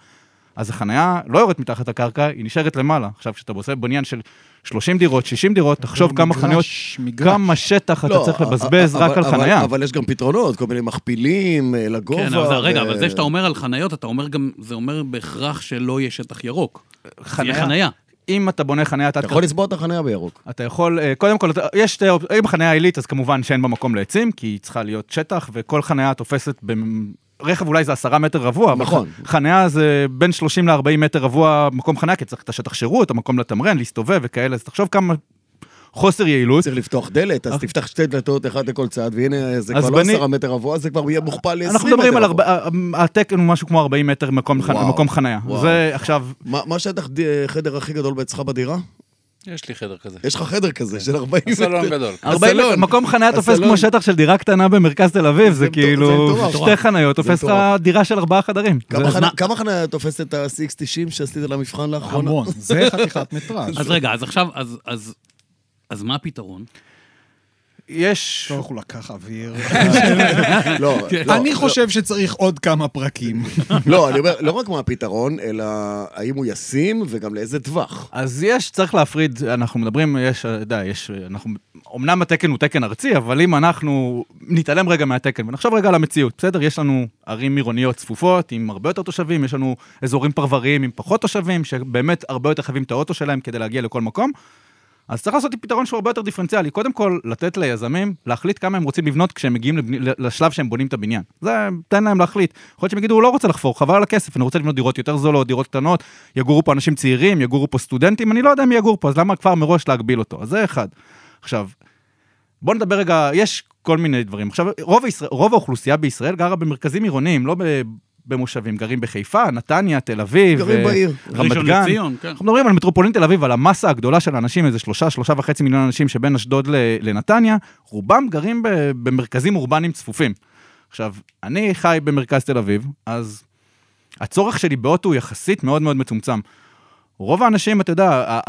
אז החניה לא יורדת מתחת לקרקע, היא נשארת למעלה. עכשיו, כשאתה עושה בניין של 30 דירות, 60 דירות, תחשוב כמה מגרש, חניות, מגרש. כמה שטח אתה לא, צריך אבל- לבזבז רק אבל- על חניה. אבל, אבל יש גם פתרונות, כל מיני מכפילים אה, לגובה. כן, אבל זה, רגע, ו- אבל זה שאתה אומר על חניות, אתה אומר גם, זה אומר בהכרח שלא יהיה שטח ירוק. חניה- תהיה חניה. אם אתה בונה חניה אתה יכול לצבוע את החניה בירוק. אתה יכול, אה, קודם כל, יש שתי אופציות, אם חניה עילית, אז כמובן שאין בה מקום לעצים, כי היא צריכה להיות שטח, וכל חניה תופסת במ... רכב אולי זה עשרה מטר רבוע, אבל נכון. ח- חניה זה בין 30 ל-40 מטר רבוע מקום חניה, כי צריך את השטח שירות, המקום לתמרן, להסתובב וכאלה, אז תחשוב כמה חוסר יעילות. צריך לפתוח דלת, אז תפתח שתי דלתות, אחת לכל צד, והנה, זה אז כבר לא בני- עשרה מטר רבוע, זה כבר יהיה מוכפל ל-20 מטר אנחנו מדברים על רבוע. ארבע, התקן הוא משהו כמו 40 מטר מקום, חנ... וואו. מקום חניה. וואו. זה עכשיו, מה מה השטח ד- חדר הכי גדול אצלך בדירה? יש לי חדר כזה. יש לך חדר כזה של 40 הסלון מטר. גדול. 40 הסלון. מקום חניה תופס הסלון. כמו שטח של דירה קטנה במרכז תל אביב, זה זה מטור- זה כאילו. שתי חניות, תופס לך. דירה של ארבעה חדרים. כמה זה- חניה- כמה חניה תופסת את ה-690 שעשית למבחן לאחרונה? המון, זה חתיכת מטראז'. אז רגע, אז עכשיו, אז- אז... מה הפתרון? יש... לא, הוא לקח אוויר. לא, לא, אני לא. חושב שצריך עוד כמה פרקים. לא, אני אומר, לא רק מה הפתרון, אלא האם הוא ישים וגם לאיזה טווח. אז יש, צריך להפריד, אנחנו מדברים, יש, אתה יודע, יש, אנחנו, אמנם התקן הוא תקן ארצי, אבל אם אנחנו נתעלם רגע מהתקן ונחשוב רגע על המציאות, בסדר? יש לנו ערים עירוניות צפופות עם הרבה יותר תושבים, יש לנו אזורים פרבריים עם פחות תושבים, שבאמת הרבה יותר חייבים את האוטו שלהם כדי להגיע לכל מקום. אז צריך לעשות פתרון שהוא הרבה יותר דיפרנציאלי. קודם כל, לתת ליזמים להחליט כמה הם רוצים לבנות כשהם מגיעים לבני, לשלב שהם בונים את הבניין. זה, תן להם להחליט. יכול להיות שהם יגידו, הוא לא רוצה לחפור, חבל על הכסף, אני רוצה לבנות דירות יותר זולות, דירות קטנות, יגורו פה אנשים צעירים, יגורו פה סטודנטים, אני לא יודע מי יגור פה, אז למה כבר מראש להגביל אותו? אז זה אחד. עכשיו, בוא נדבר רגע, יש כל מיני דברים. עכשיו, רוב, הישראל, רוב האוכלוסייה בישראל גרה במרכזים עירוניים, לא במושבים. גרים בחיפה, נתניה, תל אביב, גרים אה, בעיר. רמת ראשון גן. לציון, כן. אנחנו מדברים על מטרופולין תל אביב, על המסה הגדולה של האנשים, איזה שלושה, שלושה וחצי מיליון אנשים שבין אשדוד ל- לנתניה, רובם גרים ב- במרכזים אורבניים צפופים. עכשיו, אני חי במרכז תל אביב, אז הצורך שלי באוטו הוא יחסית מאוד מאוד מצומצם. רוב האנשים, אתה יודע,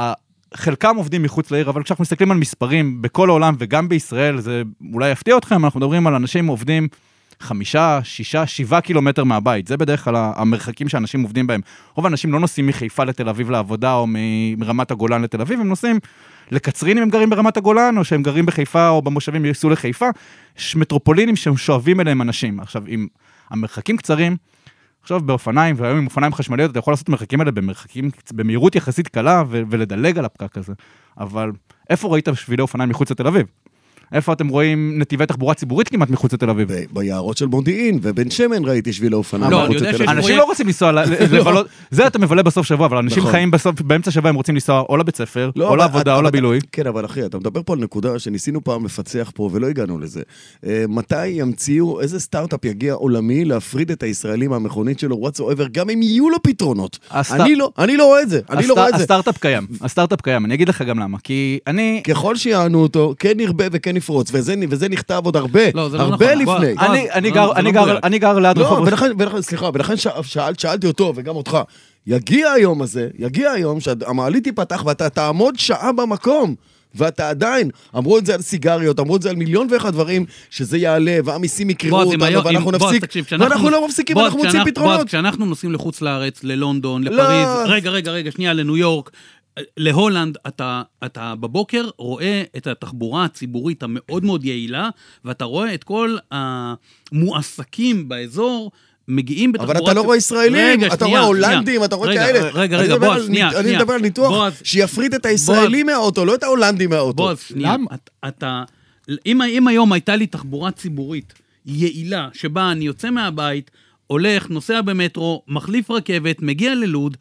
חלקם עובדים מחוץ לעיר, אבל כשאנחנו מסתכלים על מספרים בכל העולם וגם בישראל, זה אולי יפתיע אתכם, אנחנו מדברים על אנשים עובדים חמישה, שישה, שבעה קילומטר מהבית. זה בדרך כלל המרחקים שאנשים עובדים בהם. רוב האנשים לא נוסעים מחיפה לתל אביב לעבודה או מרמת הגולן לתל אביב, הם נוסעים לקצרין אם הם גרים ברמת הגולן, או שהם גרים בחיפה או במושבים ייסעו לחיפה. יש מטרופולינים שהם שואבים אליהם אנשים. עכשיו, אם המרחקים קצרים, עכשיו באופניים, והיום עם אופניים חשמליות, אתה יכול לעשות את המרחקים האלה במרחקים, במהירות יחסית קלה ו- ולדלג על הפקק הזה. אבל איפה ראית שבילי אופניים מחוץ לתל אביב? איפה אתם רואים נתיבי תחבורה ציבורית כמעט מחוץ לתל אביב? ביערות של מודיעין ובן שמן ראיתי שבילי אופניים. לא, מחוץ לתל אביב. אנשים לא רוצים לנסוע, לבלות, זה אתה מבלה בסוף שבוע, אבל אנשים נכון. חיים בסוף, באמצע שבוע הם רוצים לנסוע או לבית ספר, לא, או אבל- לעבודה, או לבילוי. כן, אבל אחי, אתה מדבר פה על נקודה שניסינו פעם לפצח פה ולא הגענו לזה. אה, מתי ימציאו, איזה סטארט-אפ יגיע עולמי להפריד את הישראלי מהמכונית שלו, so ever, גם אם יהיו לו פתרונות. אני לא, אני לא רואה את זה, אני לא רואה את זה. הסטארט-אפ קיים, הסטארט-אפ קיים, אני אגיד לך גם למה. כי אני... ככל שיענו אותו, כן נרבה וכן נפרוץ, וזה, וזה נכתב עוד הרבה, לא, זה לא הרבה נכון. לפני. בוא, אני- אני לא, גר- זה אני לא גר-. אני גר ליד לא, רחוב... ולכן, ולכן, סליחה, ולכן ש- שאל, שאלתי אותו, וגם אותך, יגיע היום הזה, יגיע היום שהמעלית תיפתח ואתה תעמוד שעה במקום. ואתה עדיין, אמרו את זה על סיגריות, אמרו את זה על מיליון ואחד דברים, שזה יעלה, והמיסים יקראו אותנו, היום- ואנחנו בועז, נפסיק, תקשיב, כשאנחנו- ואנחנו לא מפסיקים, בועז, אנחנו מוצאים פתרונות. בועז, כשאנחנו נוסעים לחוץ לארץ, ללונדון, לא. לפריז, רגע, רגע, רגע, שנייה, לניו יורק, להולנד, אתה, אתה בבוקר רואה את התחבורה הציבורית המאוד מאוד יעילה, ואתה רואה את כל המועסקים באזור. מגיעים בתחבורה... אבל אתה לא רואה ישראלים, רגע, אתה שנייה, רואה שנייה. הולנדים, אתה רואה רגע, כאלה. רגע, רגע, בועז, על- שנייה, אני שנייה. מדבר על ניתוח בועז, שיפריד את הישראלי מהאוטו, לא את ההולנדי מהאוטו. בועז, שנייה. אתה, אתה, אם, אם היום הייתה לי תחבורה ציבורית יעילה, שבה אני יוצא מהבית, הולך, נוסע במטרו, מחליף רכבת, מגיע ללוד,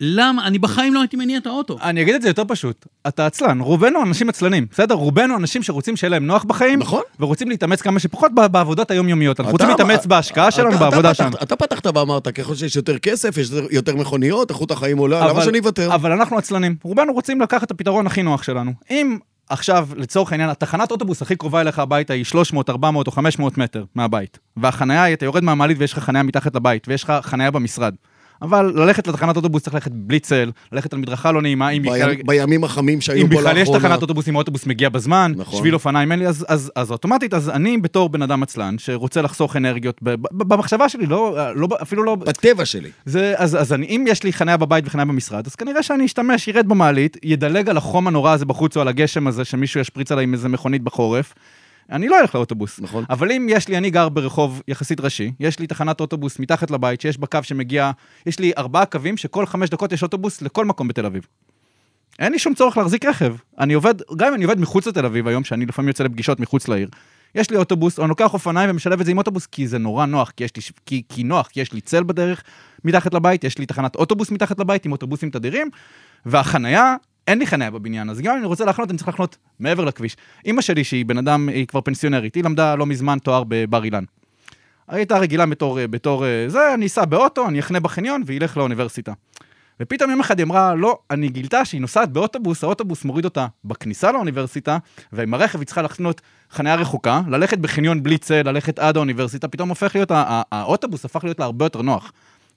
למה? אני בחיים לא הייתי מניע את האוטו. אני אגיד את זה יותר פשוט, אתה עצלן, רובנו אנשים עצלנים, בסדר? רובנו אנשים שרוצים שיהיה להם נוח בחיים, נכון. ורוצים להתאמץ כמה שפחות ב- בעבודות היומיומיות, אנחנו אתה- רוצים להתאמץ בהשקעה שלנו, בעבודה אתה שלנו. פתחת- אתה פתחת ואמרת, ככל שיש יותר כסף, יש יותר- מכוניות, איכות החיים עולה, למה אבל- שאני אוותר? אבל אנחנו עצלנים, רובנו רוצים לקחת את הפתרון הכי נוח שלנו. אם עכשיו, לצורך העניין, התחנת אוטובוס הכי קרובה אליך הביתה היא 300, 400 או 500 מטר מהבית, והחנייה, אתה יורד מהמעלית ויש לך חנייה מתחת לבית, ויש לך חנייה במשרד. אבל ללכת לתחנת אוטובוס צריך ללכת בלי צל, ללכת על מדרכה לא נעימה, אם בכלל- בימים- החמים שהיו אם פה בכלל יש לאחרונה. תחנת אוטובוס, אם האוטובוס מגיע בזמן, נכון. שביל אופניים אין לי, אז, אז, אז אוטומטית, אז אני בתור בן אדם עצלן, שרוצה לחסוך אנרגיות, ב, ב, במחשבה שלי, לא, לא, אפילו לא... בטבע שלי. זה, אז, אז אני, אם יש לי חניה בבית וחניה במשרד, אז כנראה שאני אשתמש, ירד במעלית, ידלג על החום הנורא הזה בחוץ או על הגשם הזה, שמישהו ישפריץ עליי עם איזה מכונית בחורף. אני לא אלך לאוטובוס. נכון. אבל אם יש לי, אני גר ברחוב יחסית ראשי, יש לי תחנת אוטובוס מתחת לבית, שיש בה קו שמגיע, יש לי ארבעה קווים שכל חמש דקות יש אוטובוס לכל מקום בתל אביב. אין לי שום צורך להחזיק רכב. אני עובד, גם אם אני עובד מחוץ לתל אביב היום, שאני לפעמים יוצא לפגישות מחוץ לעיר, יש לי אוטובוס, או אני לוקח אופניים ומשלב את זה עם אוטובוס, כי זה נורא נוח, כי, יש לי, כי, כי נוח, כי יש לי צל בדרך מתחת לבית, יש לי תחנת אוטובוס מתחת לבית עם אוטובוסים תדירים, והחנייה, אין לי חנייה בבניין, אז גם אם אני רוצה לחנות, אני צריך לחנות מעבר לכביש. אימא שלי, שהיא בן אדם, היא כבר פנסיונרית, היא למדה לא מזמן תואר בבר אילן. הייתה רגילה בתור, בתור זה, אני אסע באוטו, אני אחנה בחניון וילך לאוניברסיטה. ופתאום יום אחד היא אמרה, לא, אני גילתה שהיא נוסעת באוטובוס, האוטובוס מוריד אותה בכניסה לאוניברסיטה, ועם הרכב היא צריכה לחנות חניה רחוקה, ללכת בחניון בלי צל, ללכת עד האוניברסיטה, פתאום הופך להיות, ה- ה- האוטובוס הפך להיות לה הרבה יותר נוח.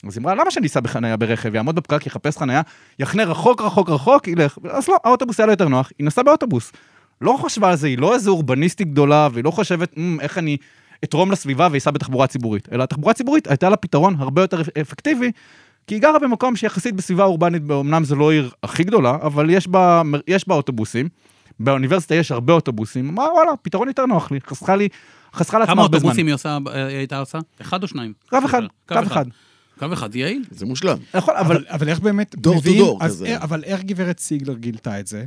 אז היא אמרה, למה שאני אסע בחניה ברכב, יעמוד בפקק, יחפש חניה, יחנה רחוק רחוק רחוק, ילך, אז לא, האוטובוס היה לו יותר נוח, היא נסעה באוטובוס. לא חשבה על זה, היא לא איזו אורבניסטית גדולה, והיא לא חושבת, "מ, איך אני אתרום לסביבה ואסע בתחבורה ציבורית. אלא התחבורה הציבורית הייתה לה פתרון הרבה יותר אפקטיבי, כי היא גרה במקום שיחסית בסביבה אורבנית, אמנם זו לא עיר הכי גדולה, אבל יש בה, יש בה אוטובוסים. באוניברסיטה יש הרבה אוטובוסים, אמרה וואלה, פתרון יותר נוח לי, חסכה לי, חסכה לעצמה כמה הרבה זמן. אוטובוסים היא עושה- אה, הייתה עושה? אחד או שניים? קו אחד, קו אחד. קו אחד, יעיל. זה מושלם. נכון, אבל אבל, אבל איך באמת דור טו. דור כזה. איך- אבל איך גברת סיגלר גילתה את זה?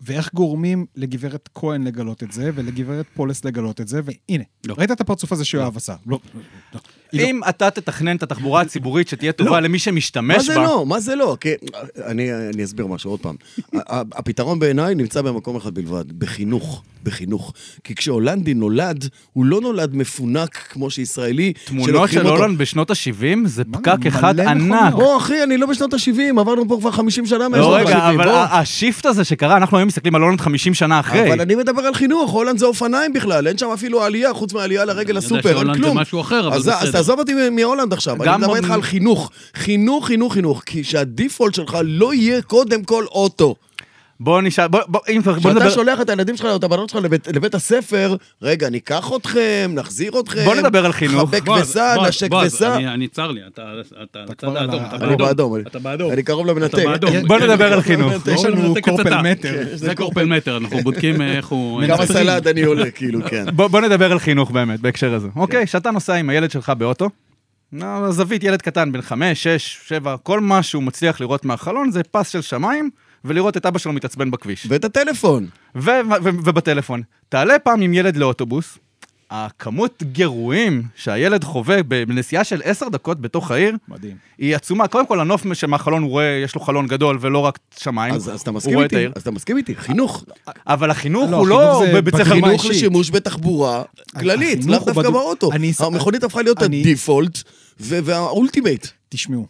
ואיך גורמים לגברת כהן לגלות את זה, ולגברת פולס לגלות את זה, והנה, לא. ראית את הפרצוף הזה שיואב עשה? לא. לא. היא לא. אם אתה תתכנן את התחבורה הציבורית שתהיה טובה למי מה שמשתמש זה בה, לא? מה זה לא? כי, אני, אני אסביר משהו, עוד פעם. הפתרון בעיניי נמצא במקום אחד בלבד, בחינוך. בחינוך. כי כשהולנדי נולד, הוא לא נולד מפונק כמו שישראלי, תמונות של אותו- הולנד בשנות ה-70 זה מה, פקק אחד ענק. בוא, אחי, אני לא בשנות ה-70, עברנו פה כבר 50 שנה לא, משנות ה-70. רגע, אבל השיפט הזה שקרה, אנחנו היום מסתכלים על הולנד 50 שנה אחרי. אבל אני מדבר על חינוך, הולנד זה אופניים בכלל, אין שם אפילו עלייה, חוץ מהעלייה לרגל אני יודע לסופר, אין שהולנד זה כלום. משהו אחר, אבל אז, אז בסדר. תעזוב אותי מהולנד עכשיו, אני מדבר איתך על חינוך. חינוך, חינוך, חינוך, כי שהדיפולט שלך לא יהיה קודם כל אוטו. בוא נשאל, בוא, בוא, אם כבר, בוא כשאתה נדבר, שולח את הילדים שלך או את הבנות שלך לבית, לבית הספר, רגע, ניקח אתכם, נחזיר אתכם. בוא נדבר על חינוך. חבק וסע, נשק וסע. אני- אני צר לי, אתה אתה כבר בצד על האדום, ה- אתה אני באדום. אתה באדום. אני קרוב למנתק. אתה באדום. בוא נדבר על חינוך. יש לנו קורפל. מטר. זה קורפל מטר, אנחנו בודקים אה, איך הוא... כמה מנטרל. סלט אני עולה, כאילו, כן. בוא, נדבר על חינוך באמת, בהקשר הזה. אוקיי, כשאתה נוסע עם הילד שלך באוטו, זווית ילד קטן בן חמש, שש, שבע, כל מה שהוא מצליח לראות מהחלון זה פס של שמיים, ולראות את אבא שלו מתעצבן בכביש. ואת הטלפון. ו- ו- ובטלפון. תעלה פעם עם ילד לאוטובוס, הכמות גירויים שהילד חווה בנסיעה של עשר דקות בתוך העיר, מדהים. היא עצומה. קודם כל, הנוף שמהחלון הוא רואה, יש לו חלון גדול ולא רק שמיים. אז אז אתה מסכים איתי? אז אתה מסכים איתי, חינוך. אבל החינוך לא, הוא לא בבית ספר... בקרמה חינוך. לשימוש בתחבורה כללית, לאו דווקא בדו- באוטו. אני- המכונית הפכה להיות אני- הדיפולט ו- והאולטימייט. תשמעו,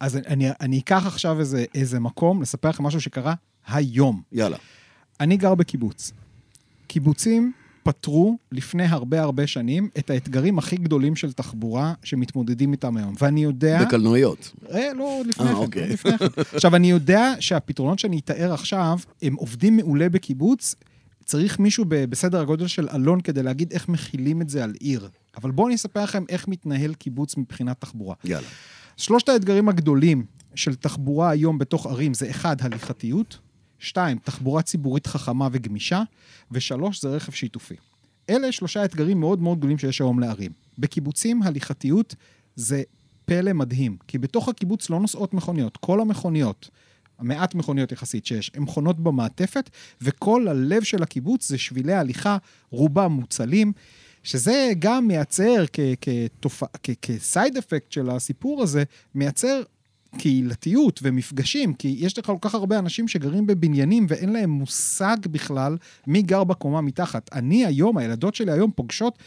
אז אני, אני אקח עכשיו איזה, איזה מקום לספר לכם משהו שקרה היום. יאללה. אני גר בקיבוץ. קיבוצים פתרו לפני הרבה הרבה שנים את האתגרים הכי גדולים של תחבורה שמתמודדים איתם היום. ואני יודע... בקלנועיות. אה, לא, לפני אה, כן, אוקיי. לא לפני כן. עכשיו, אני יודע שהפתרונות שאני אתאר עכשיו, הם עובדים מעולה בקיבוץ. צריך מישהו ב- בסדר הגודל של אלון כדי להגיד איך מכילים את זה על עיר. אבל בואו אני אספר לכם איך מתנהל קיבוץ מבחינת תחבורה. יאללה. שלושת האתגרים הגדולים של תחבורה היום בתוך ערים זה אחד, הליכתיות, שתיים, תחבורה ציבורית חכמה וגמישה, ושלוש, זה רכב שיתופי. אלה שלושה אתגרים מאוד מאוד גדולים שיש היום לערים. בקיבוצים, הליכתיות זה פלא מדהים, כי בתוך הקיבוץ לא נוסעות מכוניות. כל המכוניות, המעט מכוניות יחסית שיש, הן חונות במעטפת, וכל הלב של הקיבוץ זה שבילי הליכה, רובם מוצלים. שזה גם מייצר כסייד אפקט של הסיפור הזה, מייצר קהילתיות ומפגשים, כי יש לך כל כך הרבה אנשים שגרים בבניינים ואין להם מושג בכלל מי גר בקומה מתחת. אני היום, הילדות שלי היום פוגשות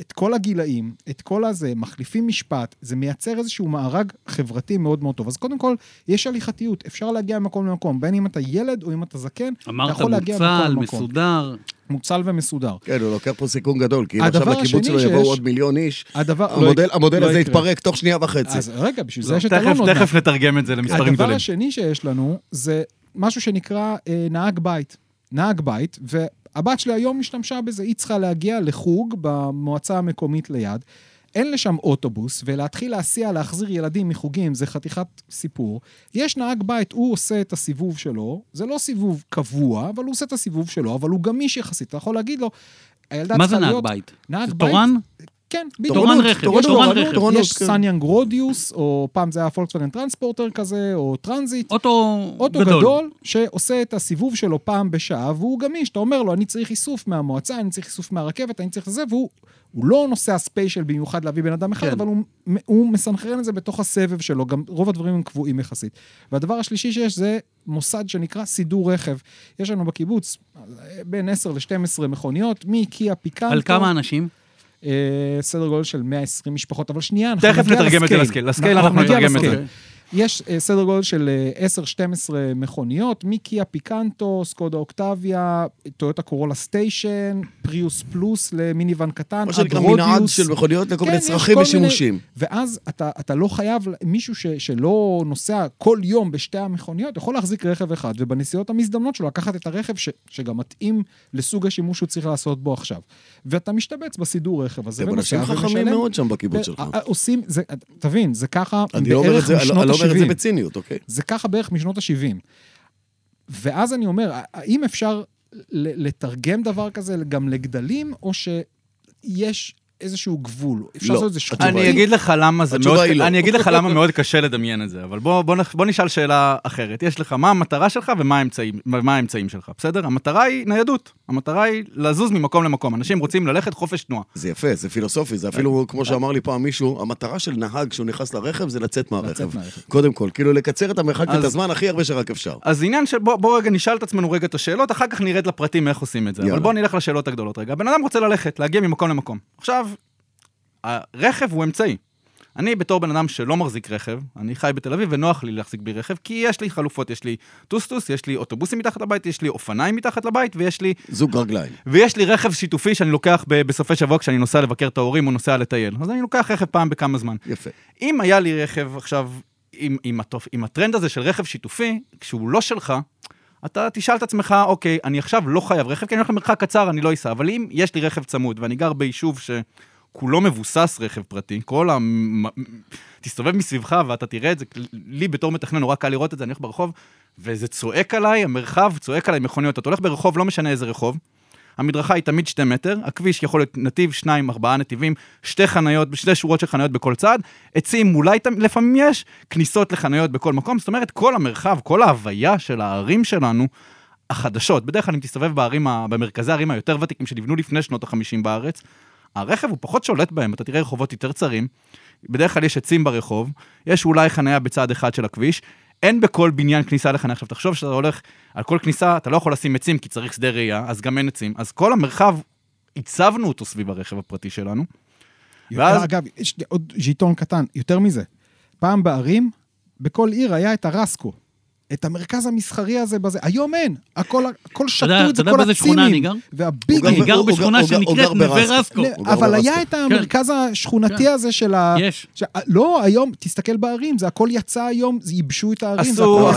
את כל הגילאים, את כל הזה, מחליפים משפט, זה מייצר איזשהו מארג חברתי מאוד מאוד טוב. אז קודם כל, יש הליכתיות, אפשר להגיע ממקום למקום, בין אם אתה ילד או אם אתה זקן, אתה אמרת יכול להגיע ממקום מוצל, למקום. מסודר. מוצל ומסודר. כן, הוא לוקח פה סיכון גדול, כי אם הדבר עכשיו לקיבוץ שלו יבואו עוד מיליון איש, הדבר... המודל- המודל לא הזה. יתפרק תוך שנייה וחצי. אז רגע, בשביל זה לא, יש את אלון עוד. תכף נתרגם את זה למספרים הדבר גדולים. השני שיש לנו זה משהו שנקרא אה, נהג בית. נהג בית, והבת שלי היום השתמשה בזה, היא צריכה להגיע לחוג במועצה המקומית ליד. אין לשם אוטובוס, ולהתחיל להסיע, להחזיר ילדים מחוגים זה חתיכת סיפור. יש נהג בית, הוא עושה את הסיבוב שלו, זה לא סיבוב קבוע, אבל הוא עושה את הסיבוב שלו, אבל הוא גמיש יחסית. אתה יכול להגיד לו, הילדה מה זה נהג. בית? נהג זה בית? תורן? כן, בדיוק. תורן תורנות, רכב, תורנות, יש תורן תורנות, רכב. תורנות, יש כן. סניאנג רודיוס, או פעם זה היה פולקסווגן טרנספורטר כזה, או טרנזיט. אוטו אוטו גדול. גדול שעושה את הסיבוב שלו פעם בשעה, והוא גמיש. אתה אומר לו, אני צריך איסוף מהמועצה, אני צריך איסוף מהרכבת, אני צריך זה, והוא הוא לא נוסע ספיישל במיוחד להביא בן אדם אחד, כן. אבל הוא, הוא מסנכרן את זה בתוך הסבב שלו, גם רוב הדברים הם קבועים יחסית. והדבר השלישי שיש זה מוסד שנקרא סידור רכב. יש לנו בקיבוץ אה, בין 10 ל-12 מכוניות, מקיה פיקנטו. על כמה אנשים? אה, סדר גודל של 120 משפחות, אבל שנייה, אנחנו תכף נגיע נתרגם את זה ל scale. ל scale. ל scale אנחנו נתרגם את זה. יש אה, סדר גודל של אה, 10-12 מכוניות, מקיה פיקנטו, סקודה אוקטביה, טויוטה קורולה סטיישן, פריוס פלוס למיניוון קטן, מה שנקרא אדרודיוס. מנעד של מכוניות לכל מיני כן, יש צרכים מיני- ושימושים. ואז אתה, אתה לא חייב, מישהו ש, שלא נוסע כל יום בשתי המכוניות, יכול להחזיק רכב אחד, ובנסיעות המזדמנות שלו לקחת את הרכב ש, שגם מתאים לסוג השימוש שהוא צריך לעשות בו עכשיו. ואתה משתבץ בסידור רכב הזה, אתם אנשים ונוסע חכמים ומשלם. מאוד שם בקיבוץ שלך. א- א- עושים, זה, תבין, זה ככה בערך זה, אני משנות לא אומר את זה ה-70. בציניות, אוקיי? זה ככה בערך משנות ה-70. ואז אני אומר, האם אפשר לתרגם דבר כזה גם לגדלים, או שיש איזשהו גבול? אפשר לא. לעשות את זה התשובה אני אגיד לך למה זה מאוד, לא. אני אגיד לך למה מאוד קשה לדמיין את זה, אבל בוא, בוא, בוא נשאל שאלה אחרת. יש לך, מה המטרה שלך ומה האמצעים, מה האמצעים שלך, בסדר? המטרה היא ניידות. המטרה היא לזוז ממקום למקום. אנשים רוצים ללכת חופש תנועה. זה יפה, זה פילוסופי, זה אפילו, כמו שאמר לי פעם מישהו, המטרה של נהג כשהוא נכנס לרכב זה לצאת מהרכב. קודם כל, כאילו לקצר את המרחק ואת אז- הזמן הכי הרבה שרק אפשר. אז עניין של בוא, בוא רגע נשאל את עצמנו רגע את השאלות, אחר כך נרד לפרטים איך עושים את זה. יאללה. אבל בוא נלך לשאלות הגדולות רגע. הבן אדם רוצה ללכת, להגיע ממקום למקום. עכשיו, הרכב הוא אמצעי. אני בתור בן אדם שלא מחזיק רכב, אני חי בתל אביב ונוח לי להחזיק בלי רכב, כי יש לי חלופות, יש לי טוסטוס, יש לי אוטובוסים מתחת לבית, יש לי אופניים מתחת לבית, ויש לי, זוג רגליים. ויש לי רכב שיתופי שאני לוקח ב- בסופי שבוע כשאני נוסע לבקר את ההורים או נוסע לטייל. אז אני לוקח רכב פעם בכמה זמן. יפה. אם היה לי רכב עכשיו, עם, עם, הטופ, עם הטרנד הזה של רכב שיתופי, כשהוא לא שלך, אתה תשאל את עצמך, אוקיי, אני עכשיו לא חייב רכב, כי אני הולך למרחק קצר, אני לא אסע, אבל אם יש לי רכב צמוד ואני גר ביישוב שכולו מבוסס רכב פרטי, כל ה... תסתובב מסביבך ואתה תראה את זה, לי בתור מתכנן נורא קל לראות את זה, אני הולך ברחוב, וזה צועק עליי, המרחב צועק עליי מכוניות. אתה הולך ברחוב, לא משנה איזה רחוב, המדרכה היא תמיד שתי מטר, הכביש יכול להיות נתיב, שניים, ארבעה נתיבים, שתי חניות, שתי שורות של חניות בכל צד, עצים אולי לפעמים יש, כניסות לחניות בכל מקום, זאת אומרת, כל המרחב, כל ההוויה של הערים שלנו, החדשות, בדרך כלל אם תסתובב בערים, במרכזי הערים היותר ותיקים שנבנו לפני שנות ה-50 בארץ, הרכב הוא פחות שולט בהם, אתה תראה רחובות יותר צרים, בדרך כלל יש עצים ברחוב, יש אולי חניה בצד אחד של הכביש, אין בכל בניין כניסה לחניה. עכשיו, תחשוב שאתה הולך, על כל כניסה, אתה לא יכול לשים עצים כי צריך שדה ראייה, אז גם אין עצים. אז כל המרחב, הצבנו אותו סביב הרכב הפרטי שלנו. ואז- אגב, יש עוד ז'יטון קטן, יותר מזה. פעם בערים, בכל עיר היה את הרסקו. את המרכז המסחרי הזה בזה. היום אין. הכל, הכל שתו את זה, אתה יודע כל באיזה שכונה אני הצימים. גר? והביגים. אני גר בשכונה שנקראת נווה. רסקו. הוא גר אבל. היה את המרכז השכונתי הזה של ה... יש. ש... לא, היום, תסתכל בערים, זה הכל יצא היום, זה ייבשו את הערים, עשו- לא,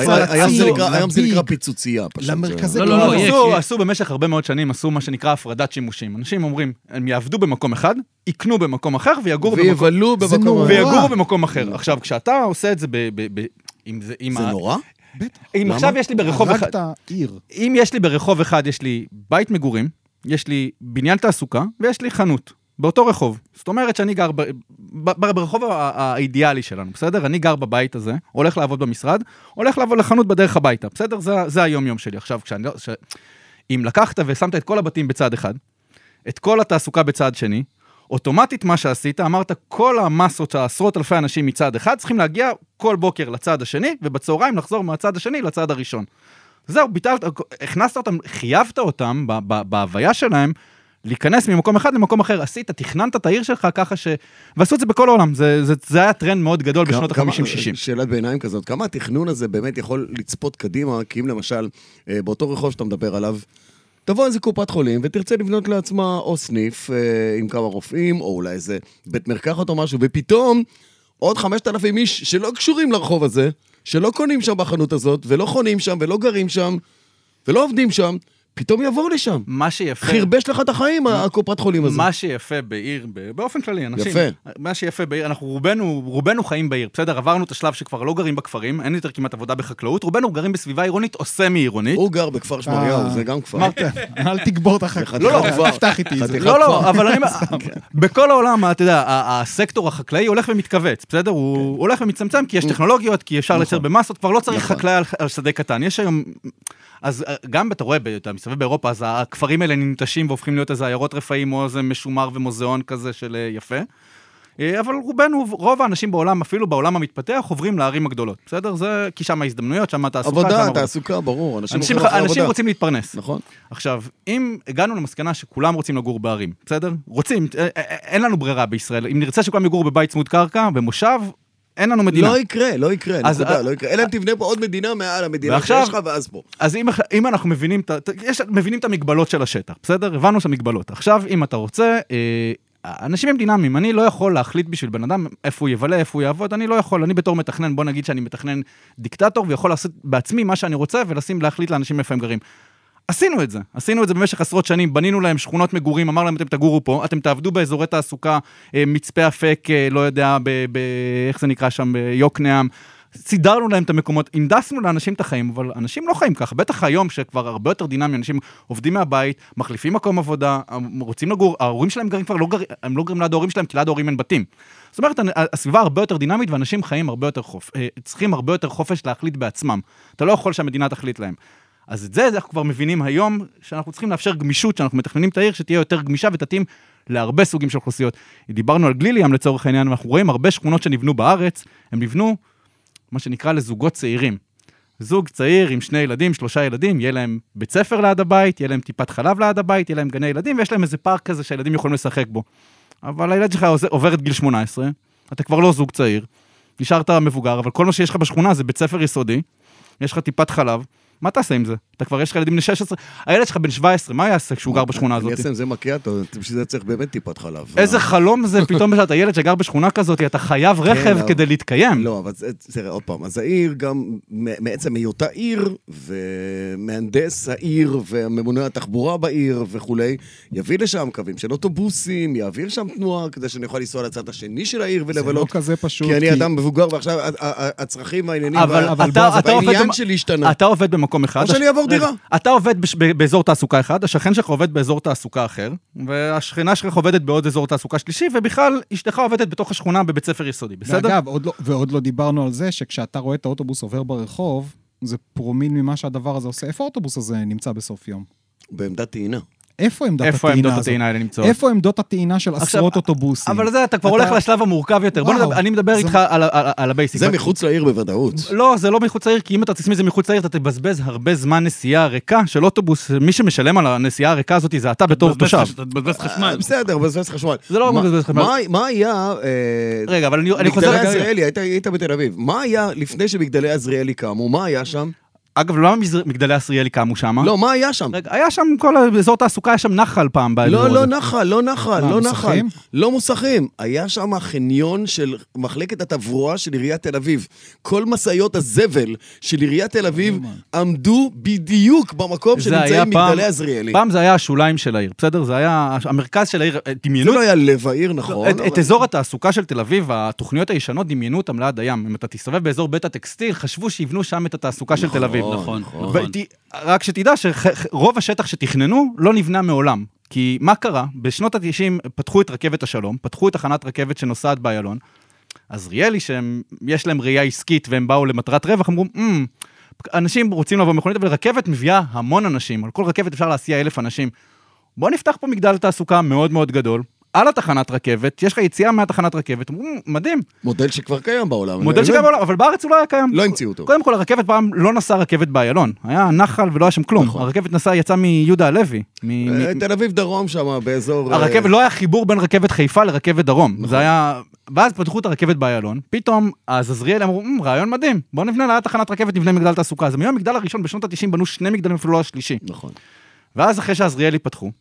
היום זה נקרא- פיצוצייה. פשוט. למרכזי לא, לא, לא, עשו, במשך הרבה מאוד שנים, עשו מה שנקרא הפרדת שימושים. אנשים אומרים, הם יעבדו במקום אחד, יקנו במקום אחר ויגורו במקום... ויבלו זה במקום... נורא. ויגורו במקום אחר. עכשיו, כשאתה עושה את זה ב... ב, ב עם זה, עם זה ה- נורא? בטח. אם? עכשיו יש לי ברחוב אחד... הרגת עיר. אם יש לי ברחוב אחד, יש לי בית מגורים, יש לי בניין תעסוקה ויש לי חנות. באותו רחוב. זאת אומרת שאני גר ב, ב, ב, ברחוב האידיאלי שלנו, בסדר? אני גר בבית הזה, הולך לעבוד במשרד, הולך לעבוד לחנות בדרך הביתה, בסדר? זה, זה היום-יום שלי. עכשיו, כשאני לא... ש... אם לקחת ושמת את כל הבתים בצד אחד, את כל התעסוקה בצד שני, אוטומטית מה שעשית, אמרת, כל המסות, העשרות אלפי אנשים מצד אחד, צריכים להגיע כל בוקר לצד השני, ובצהריים לחזור מהצד השני לצד הראשון. זהו, ביטלת, הכנסת אותם, חייבת אותם ב- ב- בהוויה שלהם, להיכנס ממקום אחד למקום אחר. עשית, תכננת את העיר שלך ככה ש... ועשו את זה בכל העולם. זה, זה, זה היה טרנד מאוד גדול בשנות כמה- ה-50-60. שאלת ביניים כזאת, כמה התכנון הזה באמת יכול לצפות קדימה, כי אם למשל, אה, באותו רחוב שאתה מדבר עליו, תבוא איזה קופת חולים ותרצה לבנות לעצמה או סניף אה, עם כמה רופאים, או אולי איזה בית מרקחת או משהו, ופתאום עוד 5,000 איש שלא קשורים לרחוב הזה, שלא קונים שם בחנות הזאת, ולא חונים שם, ולא גרים שם, ולא עובדים שם, פתאום יבואו לשם. מה שיפה... חרבש לך את החיים, הקופת חולים הזה. מה שיפה בעיר, באופן כללי, אנשים... יפה. מה שיפה בעיר, אנחנו רובנו, רובנו חיים בעיר, בסדר? עברנו את השלב שכבר לא גרים בכפרים, אין יותר כמעט עבודה בחקלאות, רובנו גרים בסביבה עירונית או סמי-עירונית. הוא גר בכפר שמריהו, אה. זה גם כפר. אל תגבור את. חתיכת לא, לא. תפתח איתי. לא, לא. אבל אני... בכל העולם, אתה יודע, ה- הסקטור החקלאי הולך ומתכווץ, בסדר? הוא הולך ומצטמצם כי יש טכנולוגיות, כי אפשר לייצר במסות, כבר לא צריך נכון. חקלאי על שדה קטן. יש היום... אז אה, גם אתה רואה, אתה מסתובב באירופה, אז הכפרים האלה ננטשים והופכים להיות איזה עיירות רפאים או איזה משומר ומוזיאון כזה של אה, יפה. אה, אבל רובנו, רוב האנשים בעולם, אפילו בעולם המתפתח, עוברים לערים הגדולות, בסדר? זה כי שם ההזדמנויות, שם התעסוקה, עבודה. תעסוקה, ברור. אנשים אנשים, אחרי אנשים. רוצים להתפרנס. נכון. עכשיו, אם הגענו למסקנה שכולם רוצים לגור בערים, בסדר? רוצים, אין לנו ברירה בישראל. אם נרצה שכולם יגורו בבית צמוד קרקע, במושב, אין לנו מדינה. לא יקרה, לא יקרה, אז- נקודה, לא יקרה. אלא אם תבנה פה עוד מדינה מעל המדינה שיש לך, ואז פה. אז אם, אם אנחנו מבינים, יש, מבינים את המגבלות של השטח, בסדר? הבנו את המגבלות. עכשיו, אם אתה רוצה, אה, אנשים הם דינמיים, אני לא יכול להחליט בשביל בן אדם איפה הוא יבלה, איפה הוא יעבוד, אני לא יכול. אני בתור מתכנן, בוא נגיד שאני מתכנן דיקטטור, ויכול לעשות בעצמי מה שאני רוצה, ולשים, להחליט לאנשים איפה הם גרים. עשינו את זה, עשינו את זה במשך עשרות שנים, בנינו להם שכונות מגורים, אמר להם אתם תגורו פה, אתם תעבדו באזורי תעסוקה, אה, מצפה אפק, אה, לא יודע, ב, ב, איך זה נקרא שם, ביוקנעם. סידרנו להם את המקומות, הנדסנו לאנשים את החיים, אבל אנשים לא חיים ככה. בטח היום, שכבר הרבה יותר דינמי, אנשים עובדים מהבית, מחליפים מקום עבודה, רוצים לגור, ההורים שלהם גרים כבר לא גרים, הם לא גרים ליד ההורים שלהם, כי ליד ההורים אין בתים. זאת אומרת, הסביבה הרבה יותר דינמית, ואנשים חיים הרבה יותר חופ... אה, צריכים הרבה יותר חופש להחליט בעצמם. אתה לא יכול שהמדינה תחליט להם. אז את זה אנחנו כבר מבינים היום, שאנחנו צריכים לאפשר גמישות, שאנחנו מתכננים את העיר, שתהיה יותר גמישה ותתאים להרבה סוגים של אוכלוסיות. דיברנו על גליל ים לצורך העניין, ואנחנו רואים הרבה שכונות שנבנו בארץ, הם נבנו, מה שנקרא, לזוגות צעירים. זוג צעיר עם שני ילדים, שלושה ילדים, יהיה להם בית ספר ליד הבית, יהיה להם טיפת חלב ליד הבית, יהיה להם גני ילדים, ויש להם איזה פארק כזה שהילדים יכולים לשחק בו. אבל הילד שלך עובר את גיל 18, אתה כבר לא זוג צעיר, נשארת מבוגר, אבל כל מה שיש לך בשכונה זה בית ספר יסודי, יש לך טיפת חלב, מה תעשה עם זה? אתה כבר, יש לך ילדים בני 16, הילד שלך בן 17, מה יעשה כשהוא גר בשכונה אני הזאת? אעשה עם זה מקיאטו, בשביל זה צריך באמת טיפת חלב. איזה חלום זה פתאום שאתה ילד שגר בשכונה כזאת, אתה חייב רכב אבל- כדי להתקיים. לא, אבל זה- תראה, עוד פעם, אז העיר גם, מעצם היותה עיר, ומהנדס העיר, וממונה התחבורה בעיר וכולי, יביא לשם קווים של אוטובוסים, יעביר שם תנועה, כדי שאני אוכל לנסוע לצד השני של העיר זה לא ולבלות. כזה פשוט. כי אני אדם מבוגר, ועכשיו הצרכים העניינים, במקום אחד. או שאני אעבור דירה. אתה עובד באזור תעסוקה אחד, השכן שלך עובד באזור תעסוקה אחר, והשכנה שלך עובדת בעוד אזור תעסוקה שלישי, ובכלל אשתך עובדת בתוך השכונה בבית ספר יסודי, בסדר? ואגב, עוד לא, ועוד לא דיברנו על זה שכשאתה רואה את האוטובוס עובר ברחוב, זה פרומיל ממה שהדבר הזה עושה. איפה האוטובוס הזה נמצא בסוף יום? בעמדת טעינה. איפה עמדת איפה הטעינה עמדות הזאת? הטעינה האלה נמצאות? איפה עמדות הטעינה של עכשיו, עשרות אוטובוסים? אבל זה, אתה כבר אתה- הולך לשלב המורכב יותר. בוא וואו, נדבר, אני מדבר זה- איתך על על ה- על ה basic. זה מחוץ לעיר בוודאות. לא, זה לא מחוץ לעיר, כי אם אתה תשים את זה מחוץ לעיר, אתה תבזבז הרבה זמן נסיעה ריקה של אוטובוס. מי שמשלם על הנסיעה הריקה הזאת זה אתה בתור תושב. אתה תבזבז חשמל. אה, בסדר, מבזבז חשמל. זה לא מבזבז חשמל. מה- היה... אה, רגע, אבל אני אני חוזר... מגדלי. עזריאלי, היית בתל אביב. מה היה לפני שמגדלי עזריאלי קמו? מה היה שם? אגב, למה מגדלי עשריאלי קמו שם? לא, מה היה שם? רגע, היה שם כל אזור תעסוקה, היה שם נחל פעם באזור לא, הזה. לא נחל, לא נחל, לא נחל. לא מוסכים. היה שם חניון של מחלקת התברואה של עיריית תל אביב. כל משאיות הזבל של עיריית תל אביב עמדו בדיוק במקום זה שנמצאים מגדלי עזריאלי. פעם זה היה השוליים של העיר, בסדר? זה היה המרכז של העיר, זה דמיינו לא היה לב העיר, נכון. את, את אזור התעסוקה של תל אביב, התוכניות הישנות דמיינו אותם ליד הים. אם אתה תסתובב באזור בית הטקסטיל, חשבו שיבנו שם את התעסוקה של תל אביב. נכון, נכון. נכון. ות- רק שתדע שרוב השטח שתכננו לא נבנה מעולם. כי מה קרה? בשנות ה-90 פתחו את רכבת השלום, פתחו את תחנת רכבת שנוסעת באיילון. עזריאלי, שיש להם ראייה עסקית והם באו למטרת רווח, אמרו, "אמ, אנשים רוצים לבוא במכונית, אבל רכבת מביאה המון אנשים, על כל רכבת אפשר להסיע אלף אנשים. בוא נפתח פה מגדל תעסוקה מאוד מאוד גדול, על התחנת רכבת, יש לך יציאה מהתחנת רכבת, אמרו, "אמ, מדהים, מודל שכבר קיים בעולם. מודל שקיים בעולם, אבל בארץ הוא לא היה קיים. לא המציאו אותו. קודם כל, הרכבת פעם לא נסעה רכבת באיילון. היה נחל ולא היה שם כלום. נכון. הרכבת נסעה, יצאה מיהודה הלוי. מ- אה, תל אביב דרום שם, באזור... אה, הרכבת, לא היה חיבור בין רכבת חיפה לרכבת דרום. נכון. זה היה... ואז פתחו את הרכבת באיילון, פתאום אז עזריאל אמרו, "אמ, רעיון מדהים, בוא נבנה ליד תחנת רכבת, נבנה מגדל תעסוקה. אז מיום המגדל הראשון בשנות ה-90 בנו שני מגדלים, אפילו לא השלישי. נכון. ואז אחרי שעזריאלי פתחו,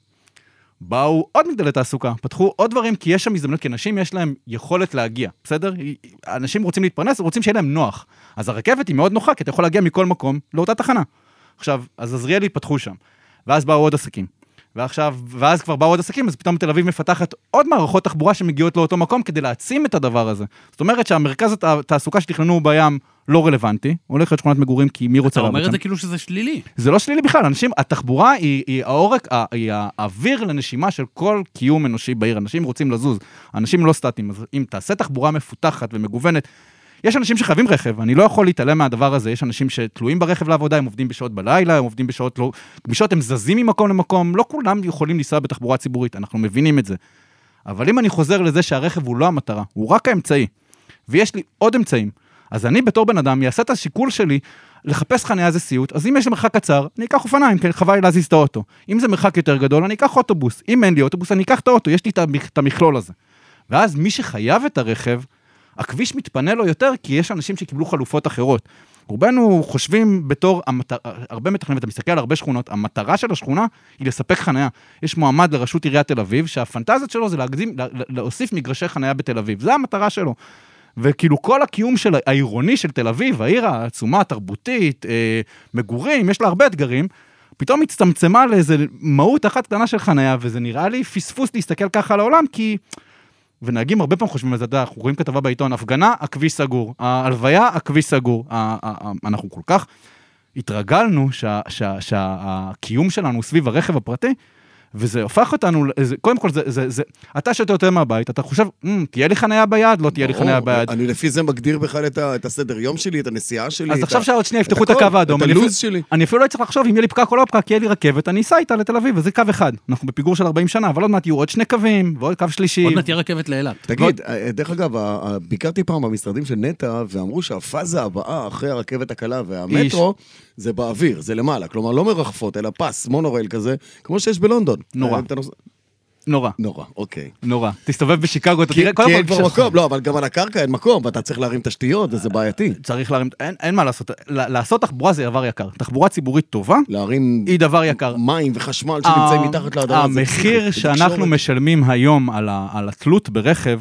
באו עוד מגדלי תעסוקה, פתחו עוד דברים, כי יש שם הזדמנות, כי אנשים יש להם יכולת להגיע, בסדר? אנשים רוצים להתפרנס, רוצים שיהיה להם נוח. אז הרכבת היא מאוד נוחה, כי אתה יכול להגיע מכל מקום לאותה תחנה. עכשיו, אז עזריאלי פתחו שם, ואז באו עוד עסקים. ועכשיו, ואז כבר באו עוד עסקים, אז פתאום תל אביב מפתחת עוד מערכות תחבורה שמגיעות לאותו מקום כדי להעצים את הדבר הזה. זאת אומרת שהמרכז הת- התעסוקה שתכננו בים לא רלוונטי, הולך להיות שכונת מגורים כי מי רוצה אתה אומר? את זה כאילו שזה שלילי. זה לא שלילי בכלל, אנשים, התחבורה היא, היא העורק, היא האוויר לנשימה של כל קיום אנושי בעיר. אנשים רוצים לזוז, אנשים לא סטטיים. אז אם תעשה תחבורה מפותחת ומגוונת, יש אנשים שחייבים רכב, אני לא יכול להתעלם מהדבר הזה, יש אנשים שתלויים ברכב לעבודה, הם עובדים בשעות בלילה, הם עובדים בשעות לא... גמישות, הם זזים ממקום למקום, לא כולם יכולים לנסוע בתחבורה ציבורית, אנחנו מבינים את זה. אבל אם אני חוזר לזה שהרכב הוא לא המטרה, הוא רק האמצעי, ויש לי עוד אמצעים, אז אני בתור בן אדם אעשה את השיקול שלי לחפש חניה זה סיוט, אז אם יש לי מרחק קצר, אני אקח אופניים, כי חבל לי להזיז את האוטו. אם זה מרחק יותר גדול, אני אקח אוטובוס. אם אין לי אוטובוס, אני אקח את האוטו, יש לי את המכלול הזה. ואז מי שחייב את הרכב, הכביש מתפנה לו יותר כי יש אנשים שקיבלו חלופות אחרות. רובנו חושבים בתור, המטר... הרבה מתכננים, ואתה מסתכל על הרבה שכונות, המטרה של השכונה היא לספק חניה. יש מועמד לראשות עיריית תל אביב, שהפנטזיות שלו זה להגזים, לה- לה- להוסיף מגרשי חניה בתל אביב. זה המטרה שלו. וכאילו כל הקיום של העירוני של תל אביב, העיר העצומה, התרבותית, אה, מגורים, יש לה הרבה אתגרים, פתאום הצטמצמה לאיזה מהות אחת קטנה של חניה, וזה נראה לי פספוס להסתכל ככה על העולם, כי... ונהגים הרבה פעמים חושבים על זה, אתה יודע, אנחנו רואים כתבה בעיתון, הפגנה, הכביש סגור, ההלוויה, הכביש סגור. אנחנו כל כך התרגלנו שה- שה- שהקיום שלנו סביב הרכב הפרטי, וזה הופך אותנו, זה, קודם כל, זה, זה, זה, אתה שאתה יוצא מהבית, אתה חושב, "מ, תהיה לי חניה ביד, לא תהיה לי חניה ביד. אני לפי זה מגדיר בכלל את ה- את הסדר יום שלי, את הנסיעה שלי. אז את עכשיו שעוד שנייה את יפתחו את הכל, הקו האדום, את הלו"ז שלי. אני אפילו לא צריך לחשוב אם יהיה לי פקק או לא פקק, כי יהיה לי רכבת, אני אסע איתה לתל אביב, וזה קו אחד. אנחנו בפיגור של 40 שנה, אבל עוד מעט יהיו עוד שני קווים, ועוד קו שלישי. עוד מעט תהיה רכבת לאילת. תגיד, אה, דרך אגב, ביקרתי פעם במשרדים של נטע, ואמרו שהפאזה הבאה אחרי הרכבת הקלה והמטרו, זה באוויר, זה למעלה. כלומר, לא מרחפות, אלא פס, מונורייל כזה, כמו שיש בלונדון. נורא. נורא, נורא, אוקיי. נורא. תסתובב בשיקגו, אתה כי תראה, קודם כי כל, אין כבר מקום, לא, אבל גם על הקרקע אין מקום, ואתה צריך להרים תשתיות, וזה בעייתי. צריך להרים, אין, מה לעשות, לעשות תחבורה זה דבר יקר. תחבורה ציבורית טובה להרים היא דבר יקר. מים וחשמל שנמצאים מתחת לאדמה. המחיר שאנחנו. משלמים היום על, התלות ברכב,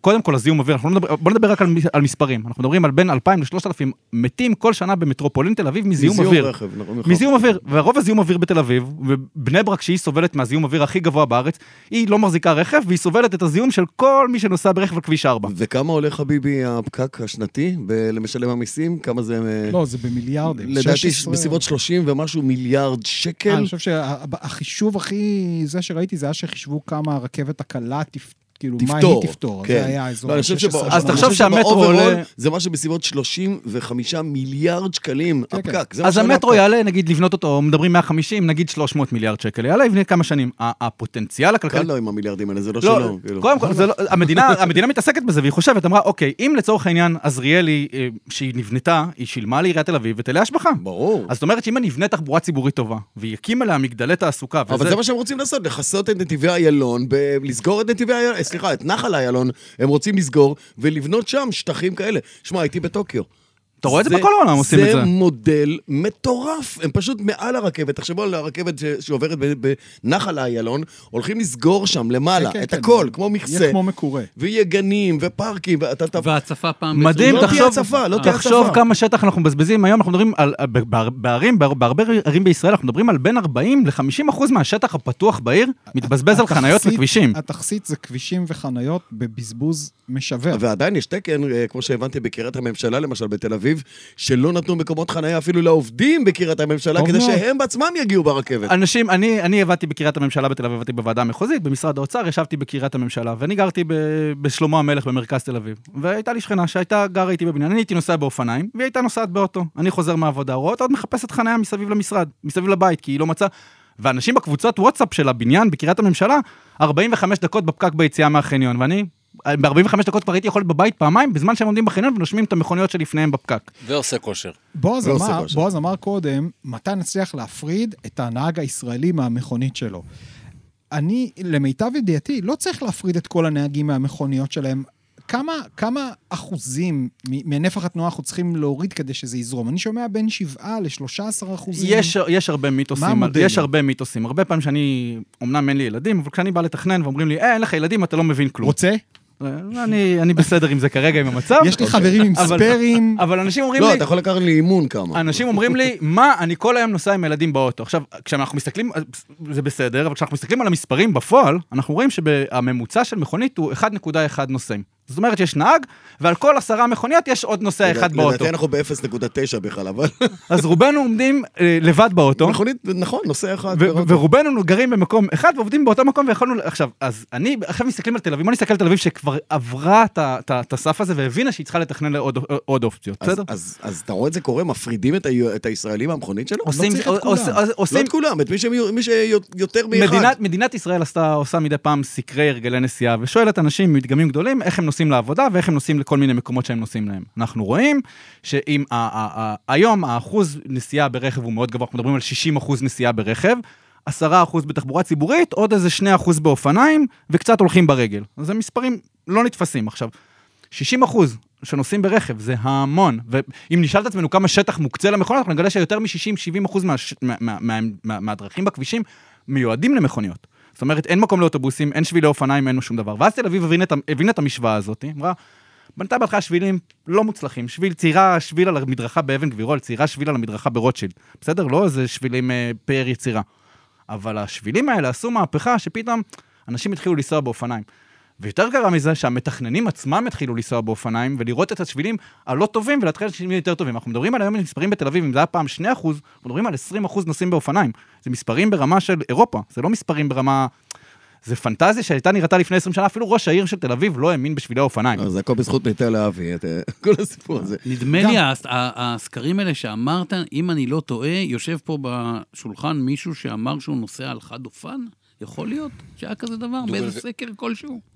קודם כל הזיהום אוויר, אנחנו לא בוא נדבר רק על, מספרים. אנחנו מדברים על בין 2,000 ל-3,000 מתים כל שנה במטרופולין תל אביב מזיהום אוויר. רכב, נכון. מזיהום אוויר, ורוב הזיהום אוויר בתל אביב, ובני ברק שהיא סובלת מהזיהום אוויר הכי גבוה בארץ, היא לא מחזיקה רכב, והיא סובלת את הזיהום של כל מי שנוסע ברכב על כביש 4. וכמה עולה חביבי הפקק השנתי ב- למשלם המיסים? כמה זה... אה, לא, זה במיליארדים. לדעתי 16. בסביבות 30 ומשהו מיליארד שקל. אני חושב שהחישוב הכי, זה שראיתי, זה היה שחישבו כמה הרכבת הקלה תפ... כאילו, מה תפתור. היא תפתור. כן. זה היה אזור לא, אני חושב ה- 16 שבא- אז. תחשוב שהמטרו עולה- זה משהו בסביבות 35 מיליארד שקלים, כן, כן. הפקק. זה מה אז המטרו. יעלה, נגיד לבנות אותו, מדברים 150, נגיד 300 מיליארד שקל, יעלה לפני כמה שנים. ה- הפוטנציאל הכלכלי... קל לו עם המיליארדים האלה, זה לא לא, שלו. כאילו. קודם כל, לא, המדינה, המדינה מתעסקת בזה, והיא חושבת, אמרה, אוקיי, אם לצורך העניין עזריאלי, אה, שהיא נבנתה, היא שילמה לעיריית תל אביב היטלי השבחה. ברור. אז זאת אומרת שאם אני אבנה תחבורה ציבורית טובה, ויקים עליה מגדלי תעסוקה, אבל. זה מה שהם רוצים לעשות, לכסות את נתיבי איילון, ב- לסגור את נתיבי איילון, סליחה, את נחל איילון, הם רוצים לסגור ולבנות שם שטחים כאלה. שמע, הייתי בטוקיו. אתה רואה את זה בכל העולם עושים את זה. זה מודל מטורף, הם פשוט מעל הרכבת. תחשבו על הרכבת ש- שעוברת ב- בנחל איילון, הולכים לסגור שם למעלה כן, את כן, הכל, כן. כמו מכסה. יהיה כמו מקורה. ויהיה גנים ופארקים, ואתה... אתה- והצפה פעם... מדהים, לא בעשרים- תהיה תחשוב, הצפה, לא תהיה תחשוב הצפה. כמה שטח אנחנו מבזבזים היום, אנחנו מדברים על, ב- ב- בערים, ב- בהרבה ערים בישראל, אנחנו מדברים על בין 40 ל-50 אחוז מהשטח הפתוח בעיר, מתבזבז על חניות התכסית- וכבישים. התכסית זה כבישים וחניות בבזבוז משווע. ועדיין יש תקן, אה, כמו שהבנתי בקריית הממשלה, למשל בתל אביב, שלא נתנו מקומות חנייה אפילו לעובדים בקריית הממשלה, כדי מאוד. שהם בעצמם יגיעו ברכבת. אנשים, אני, אני עבדתי בקריית הממשלה בתל אביב, עבדתי בוועדה המחוזית, במשרד האוצר, ישבתי בקריית הממשלה, ואני גרתי ב, בשלמה המלך במרכז תל אביב. והייתה לי שכנה שהייתה גרה איתי בבניין, אני הייתי נוסע באופניים, והיא הייתה נוסעת באוטו. אני חוזר מהעבודה, רואה אותה עוד מחפשת חניה מסביב למשרד, מסביב לבית, כי היא לא מצאה... ואנשים בקבוצות וואטסאפ של הבניין בקריית הממשלה, 45 דקות בפקק ביציאה מהחניון, ואני... ב-45 דקות כבר הייתי יכול להיות בבית פעמיים, בזמן שהם עומדים בחניון ונושמים את המכוניות שלפניהם בפקק. ועושה כושר. בועז אמר. בועז אמר קודם, מתי נצליח להפריד את הנהג הישראלי מהמכונית שלו. אני, למיטב ידיעתי, לא צריך להפריד את כל הנהגים מהמכוניות שלהם. כמה, כמה אחוזים מנפח התנועה אנחנו צריכים להוריד כדי שזה יזרום? אני שומע בין 7 ל-13 אחוזים. יש, יש הרבה מיתוסים, מה המודל? יש הרבה מיתוסים. הרבה פעמים שאני, אמנם אין לי ילדים, אבל כשאני בא לתכנן ואומרים לי, אה, אין לך ילדים, אתה לא מבין כלום. רוצה? אני, אני בסדר עם זה כרגע, עם המצב. יש לי חברים עם אבל- ספיירים. אבל אנשים אומרים לא, לי, אתה יכול לקחת לי אימון כמה. אנשים אומרים לי, מה, אני כל היום נוסע עם ילדים באוטו. עכשיו, כשאנחנו מסתכלים, זה בסדר, אבל כשאנחנו מסתכלים על המספרים בפועל, אנחנו רואים שהממוצע של מכונית הוא 1.1 נוסעים. זאת אומרת שיש נהג, ועל כל עשרה מכוניות יש עוד נוסע אחד באוטו. לדעתי אנחנו ב-0.9 בכלל, אבל... אז רובנו עומדים אה, לבד באוטו. מכונית, נכון, נוסע אחד. ו-. ורובנו גרים במקום אחד ועובדים באותו מקום ויכולנו... עכשיו, אז אני, עכשיו מסתכלים על תל אביב, בוא נסתכל על תל אביב שכבר עברה את הסף הזה והבינה שהיא צריכה לתכנן לעוד עוד אופציות, בסדר? אז אז אתה רואה את זה קורה? מפרידים את ה- את הישראלים מהמכונית שלו? עושים, צריך את כולם. לא את כולם, את מי שיותר מאחד. מדינת, מדינת ישראל עשתה, עושה מדי פעם סקרי הרגלי נסיעה, ושואלת אנשים מדגמים גדולים איך הם נוסעים לעבודה ואיך הם נוסעים לכל מיני מקומות שהם נוסעים להם. אנחנו רואים שאם היום האחוז נסיעה ברכב הוא מאוד גבוה, אנחנו מדברים על 60 אחוז נסיעה ברכב, 10 אחוז בתחבורה ציבורית, עוד איזה 2 אחוז באופניים, וקצת הולכים ברגל. אז זה מספרים לא נתפסים. עכשיו, 60 אחוז שנוסעים ברכב, זה המון. ואם נשאל את עצמנו כמה שטח מוקצה למכונות, אנחנו נגלה שיותר מ-60-70 אחוז מהש- מה- מה- מה- מהדרכים בכבישים מיועדים למכוניות. זאת אומרת, אין מקום לאוטובוסים, אין שבילי אופניים, אין שום דבר. ואז תל אביב הבינה את ה- הבינה את המשוואה הזאת, אמרה, בנתה בהתחלה שבילים לא מוצלחים, שביל, ציירה שביל על המדרכה באבן גבירול, ציירה שביל על המדרכה ברוטשילד. בסדר? לא איזה שבילים אה, פאר יצירה. אבל השבילים האלה עשו מהפכה שפתאום אנשים התחילו לנסוע באופניים. ויותר גרוע מזה, שהמתכננים עצמם התחילו לנסוע באופניים ולראות את השבילים הלא טובים ולהתחיל לשבילים יותר טובים. אנחנו מדברים על היום מספרים בתל אביב, אם זה היה פעם 2 אחוז, אנחנו מדברים על 20 אחוז נוסעים באופניים. זה מספרים ברמה של אירופה, זה לא מספרים ברמה... זה פנטזיה שהייתה נראתה לפני 20 שנה, אפילו ראש העיר של תל אביב לא האמין בשבילי האופניים. אז הכל בזכות מיטל להבי, את, אה, כל הסיפור הזה. נדמה לי, הסקרים האלה שאמרת, אם אני לא טועה, יושב פה בשולחן מישהו שאמר שהוא נוסע על חד אופן? יכול להיות שהיה כזה דבר באיזה סקר כלשהו?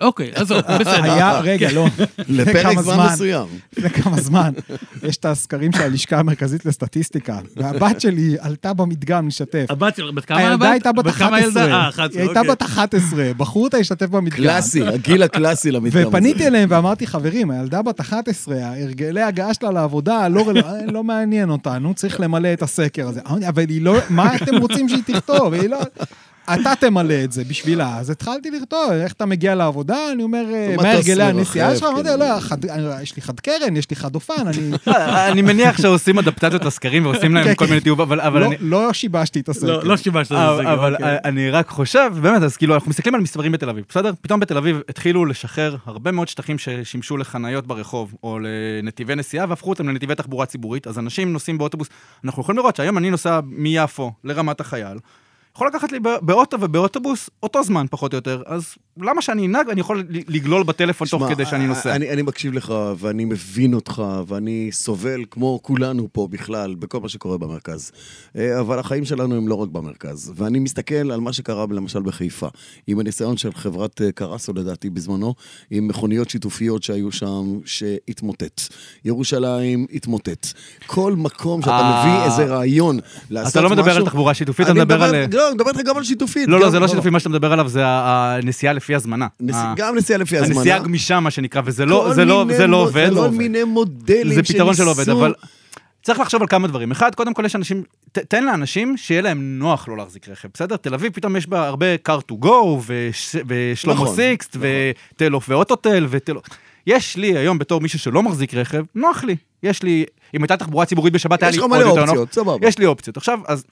אוקיי, עזוב, בסדר. היה, רגע, לא. לפרק לפני כמה זמן מסוים. לפני כמה זמן, יש את הסקרים של הלשכה המרכזית לסטטיסטיקה, והבת שלי עלתה במדגם לשתף. הבת שלך, בת כמה הילדה הבת? הייתה בת כמה הילדה? 11. אה, 11, היא הייתה אוקיי. בת 11, בחרו אותה להשתתף במדגם. קלאסי, הגיל הקלאסי למדגם הזה. ופניתי אליהם ואמרתי, חברים, הילדה בת 11, הרגלי הגעה שלה לעבודה לא, לא מעניין אותנו, צריך למלא את הסקר הזה. אבל היא לא, מה אתם רוצים שהיא תכתוב? היא לא... אתה תמלא את זה בשבילה. אז התחלתי לכתוב, איך אתה מגיע לעבודה? אני אומר, זה מה מטוס הרגלי הנסיעה שלך? אמרתי, כאילו. לא, חד- יש לי חד קרן, יש לי חד אופן, אני... אני מניח שעושים אדפטציות לסקרים ועושים להם כן, כל כן. מיני תיאוב, אבל אבל לא- אני... לא שיבשתי את הסקר. לא, לא שיבשת את. אבל אבל אוקיי. אני רק חושב, באמת, אז כאילו, אנחנו מסתכלים על מספרים בתל אביב, בסדר? פתאום בתל אביב התחילו לשחרר הרבה מאוד שטחים ששימשו לחניות ברחוב, או לנתיבי נסיעה, והפכו אותם לנתיבי תחבורה ציבורית, אז אנשים נוסעים באוטובוס. אנחנו יכולים לראות שהיום אני נוסע מיפו לרמת החייל, יכול לקחת לי בא- באוטו ובאוטובוס אותו זמן, פחות או יותר, אז למה שאני אנהג? אני יכול לגלול בטלפון תוך כדי שאני נוסע. אני, אני מקשיב לך, ואני מבין אותך, ואני סובל, כמו כולנו פה בכלל, בכל מה שקורה במרכז. אה, אבל החיים שלנו הם לא רק במרכז. ואני מסתכל על מה שקרה למשל בחיפה, עם הניסיון של חברת אה, קרסו, לדעתי, בזמנו, עם מכוניות שיתופיות שהיו שם, שהתמוטט. ירושלים התמוטט. כל מקום שאתה אה. מביא איזה רעיון לעשות אתה לא מדבר על משהו- תחבורה שיתופית, אתה מדבר על... לא, אני מדבר איתך גם על שיתופית. לא, לא, זה לא שיתופי, מה שאתה מדבר עליו זה הנסיעה לפי הזמנה. גם נסיעה לפי הזמנה. הנסיעה הגמישה, מה שנקרא, וזה לא, לא, לא עובד. כל מיני מודלים זה פתרון שלא עובד, שניסו- אבל צריך לחשוב על כמה דברים. אחד, קודם כל יש אנשים, ת, תן לאנשים שיהיה להם נוח לא להחזיק רכב, בסדר? תל אביב פתאום יש בה הרבה car to go, וש, ושלמה נכון, סיקסט, נכון. וטלוף ואוטוטל, וטלוף. יש לי היום בתור מישהו שלא מחזיק רכב, נוח לי. יש לי, אם הייתה תחבורה ציבורית בשבת, היה יש לי לך עוד מלא יותר נוח. אופציות, סבבה. יש לי אופציות. עכשיו, אז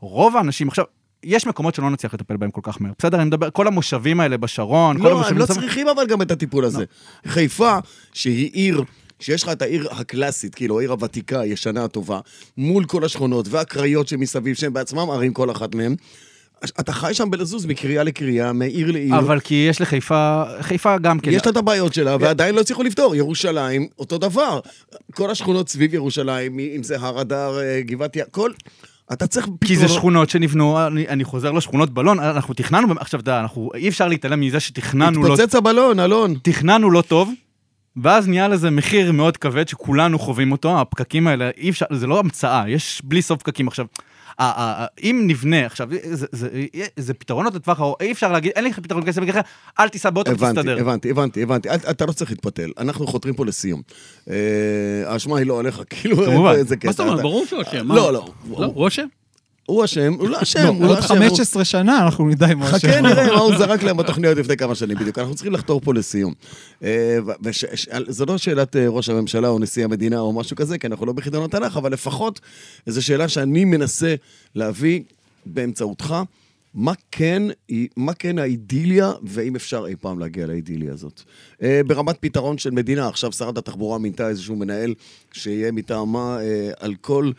רוב האנשים, עכשיו, יש מקומות שלא נצליח לטפל בהם כל כך מהר. בסדר, אני מדבר, כל המושבים האלה בשרון, כל לא, הם המושבים... לא מסביב- צריכים אבל גם את הטיפול הזה. חיפה, שהיא עיר... שיש לך את העיר הקלאסית, כאילו, העיר הוותיקה, הישנה, הטובה, מול כל השכונות והקריות שמסביב, שהם בעצמם ערים כל אחת מהן. אתה חי שם בלזוז מקריאה לקריאה, מעיר לעיר. אבל כי יש לחיפה, חיפה גם כן. יש לה את הבעיות שלה, ועדיין לא הצליחו לפתור. ירושלים, אותו דבר. כל השכונות סביב ירושלים, אם זה הר אדר, אה, גבעת כל... אתה צריך פתרונות. כי זה שכונות שנבנו, אני, אני חוזר לשכונות בלון, אנחנו תכננו, עכשיו אתה יודע, אי אפשר להתעלם מזה שתכננו לא, התפוצץ הבלון, אלון. תכננו לא טוב, ואז נהיה לזה מחיר מאוד כבד שכולנו חווים אותו, הפקקים האלה, אי אפשר, זה לא המצאה, יש בלי סוף פקקים עכשיו. אם נבנה, עכשיו, זה, זה, זה, זה פתרונות לטווח ארוך, אי אפשר להגיד, אין לי פתרון כסף, אל תיסע באוטו ותסתדר. הבנתי, הבנתי, הבנתי. אתה לא צריך להתפתל, אנחנו חותרים פה לסיום. אה, האשמה היא לא עליך, כאילו, כמובן. איזה קטע. מה זאת אומרת? ברור שהוא אשם. לא, לא. לא, הוא אשם? הוא אשם, הוא לא אשם, הוא לא עוד אשם. הוא- 15 שנה אנחנו נדע אם הוא אשם. חכה נראה מה הוא זרק להם בתוכניות לפני כמה שנים בדיוק. אנחנו צריכים לחתור פה לסיום. אה, ו- וש- ש- זו לא שאלת אה, ראש הממשלה או נשיא המדינה או משהו כזה, כי אנחנו לא בחידון התנ"ך, אבל לפחות איזו שאלה שאני מנסה להביא באמצעותך. מה כן, מה כן האידיליה, ואם אפשר אי פעם להגיע לאידיליה הזאת. אה, ברמת פתרון של מדינה, עכשיו שרת התחבורה מינתה איזשהו מנהל שיהיה מטעמה על כל...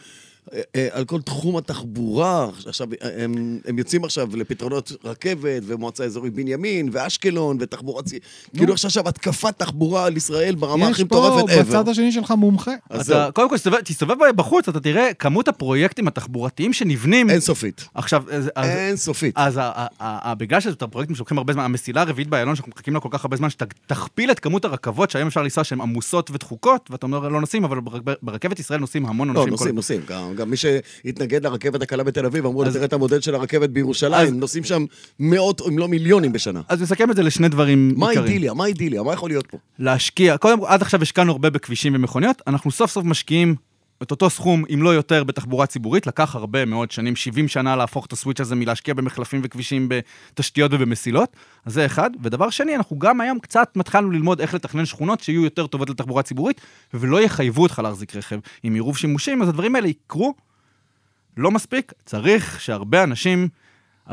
אה, אה, על כל תחום התחבורה, עכשיו, אה, הם, הם יוצאים עכשיו לפתרונות רכבת ומועצה אזורית בנימין ואשקלון ותחבורה צי... כאילו עכשיו עכשיו התקפת תחבורה על ישראל ברמה הכי יש פה מטורפת ever. בצד השני שלך מומחה. אז אתה, קודם כל, תסתובב, תסתובב בחוץ, אתה תראה כמות הפרויקטים התחבורתיים שנבנים. אינסופית. עכשיו, אז, אז, אינסופית. אז ה- ה- ה- ה- בגלל שזה פרויקטים שלוקחים הרבה זמן, המסילה הרביעית באיילון שאנחנו מחכים לה כל כך הרבה זמן, שתכפיל את כמות הרכבות שהיום אפשר לנסוע שהן עמוסות ודחוקות, ואתה אומר לא נוסעים, אבל בר- ברכבת ישראל נוסעים המון לא, אנשים. נוסעים, כל... נוסעים. גם, מי שהתנגד לרכבת הקלה בתל אביב, אמרו אז- תראה את המודל של הרכבת בירושלים, נוסעים שם מאות, אם לא מיליונים בשנה. אז נסכם את זה לשני דברים מה עיקריים. האידיליה? מה האידיליה? מה יכול להיות פה? להשקיע, קודם כל, עד עכשיו השקענו הרבה בכבישים ומכוניות, אנחנו סוף סוף משקיעים את אותו סכום, אם לא יותר, בתחבורה ציבורית. לקח הרבה מאוד שנים, 70 שנה להפוך את הסוויץ' הזה מלהשקיע במחלפים וכבישים, בתשתיות ובמסילות. אז זה אחד. ודבר שני, אנחנו גם היום קצת מתחלנו ללמוד איך לתכנן שכונות שיהיו יותר טובות לתחבורה ציבורית, ולא יחייבו אותך להחזיק רכב עם עירוב שימושים, אז הדברים האלה יקרו. לא מספיק, צריך שהרבה אנשים,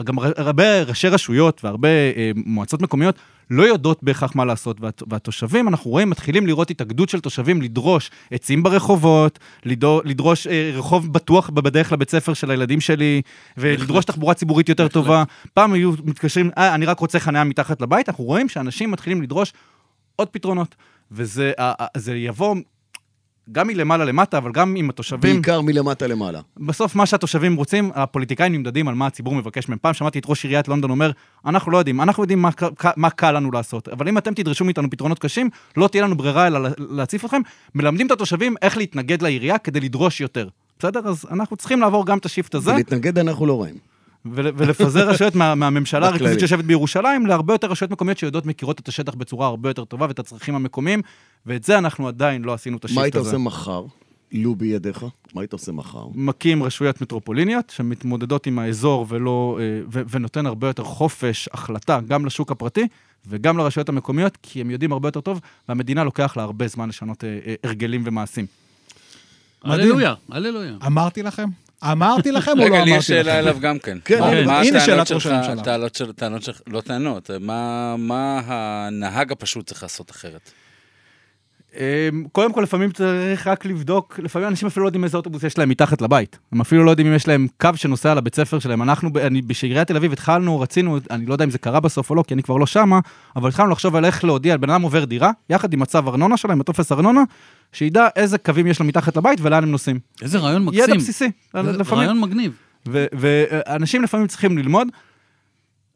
גם הרבה ראשי רשויות והרבה אה, מועצות מקומיות לא יודעות בהכרח מה לעשות, והת, והתושבים, אנחנו רואים, מתחילים לראות התאגדות של תושבים לדרוש עצים ברחובות, לדור, לדרוש אה, רחוב בטוח בדרך לבית ספר של הילדים שלי, ולדרוש תחבורה ציבורית יותר טובה. פעם היו מתקשרים, אה, אני רק רוצה חניה מתחת לבית, אנחנו רואים שאנשים מתחילים לדרוש עוד פתרונות. וזה זה יבוא גם מלמעלה למטה, אבל גם עם התושבים. בעיקר מלמטה למעלה. בסוף מה שהתושבים רוצים, הפוליטיקאים נמדדים על מה הציבור מבקש מהם. פעם שמעתי את ראש עיריית לונדון אומר, אנחנו לא יודעים, אנחנו יודעים מה, מה קל לנו לעשות, אבל אם אתם תדרשו מאיתנו פתרונות קשים, לא תהיה לנו ברירה אלא לה- להציף אתכם. מלמדים את התושבים איך להתנגד לעירייה כדי לדרוש יותר. בסדר? אז אנחנו צריכים לעבור גם את השיפט הזה, ולהתנגד אנחנו לא רואים. ול- ולפזר רשויות מה, מהממשלה. הריכוזית שיושבת בירושלים להרבה יותר רשויות מקומיות שיודעות, מכירות את השטח בצורה הרבה יותר טובה ואת הצרכים המקומיים, ואת זה אנחנו עדיין לא עשינו את השיפט מה הזה. היית עושה מחר? לו בידיך? מה היית עושה מחר? מקים רשויות מטרופוליניות שמתמודדות עם האזור ולא, אה, ו- ונותן הרבה יותר חופש החלטה גם לשוק הפרטי וגם לרשויות המקומיות, כי הם יודעים הרבה יותר טוב, והמדינה לוקח לה הרבה זמן לשנות אה, אה, הרגלים ומעשים. הללויה, הללויה. אמרתי לכם? אמרתי לכם או לא רגע, אמרתי לי לכם? יש שאלה אליו גם כן. כן, מה- הנה, שאלת ראש שלך- הממשלה. טענות של- טענות של... לא טענות, מה- מה הנהג הפשוט צריך לעשות אחרת? אה, קודם כל, לפעמים צריך רק לבדוק, לפעמים אנשים אפילו לא יודעים איזה אוטובוס יש להם מתחת לבית. הם אפילו לא יודעים אם יש להם קו שנוסע לבית ספר שלהם. אנחנו, אני, בשעיריית תל אביב התחלנו, רצינו, אני לא יודע אם זה קרה בסוף או לא, כי אני כבר לא שמה, אבל התחלנו לחשוב על איך להודיע, בן אדם עובר דירה, יחד עם מצב ארנונה שלהם, הטופס ארנונה, שידע איזה קווים יש לו מתחת לבית ולאן הם נוסעים. איזה רעיון מקסים. ידע בסיסי, איזה לפעמים. רעיון מגניב. ואנשים לפעמים צריכים ללמוד,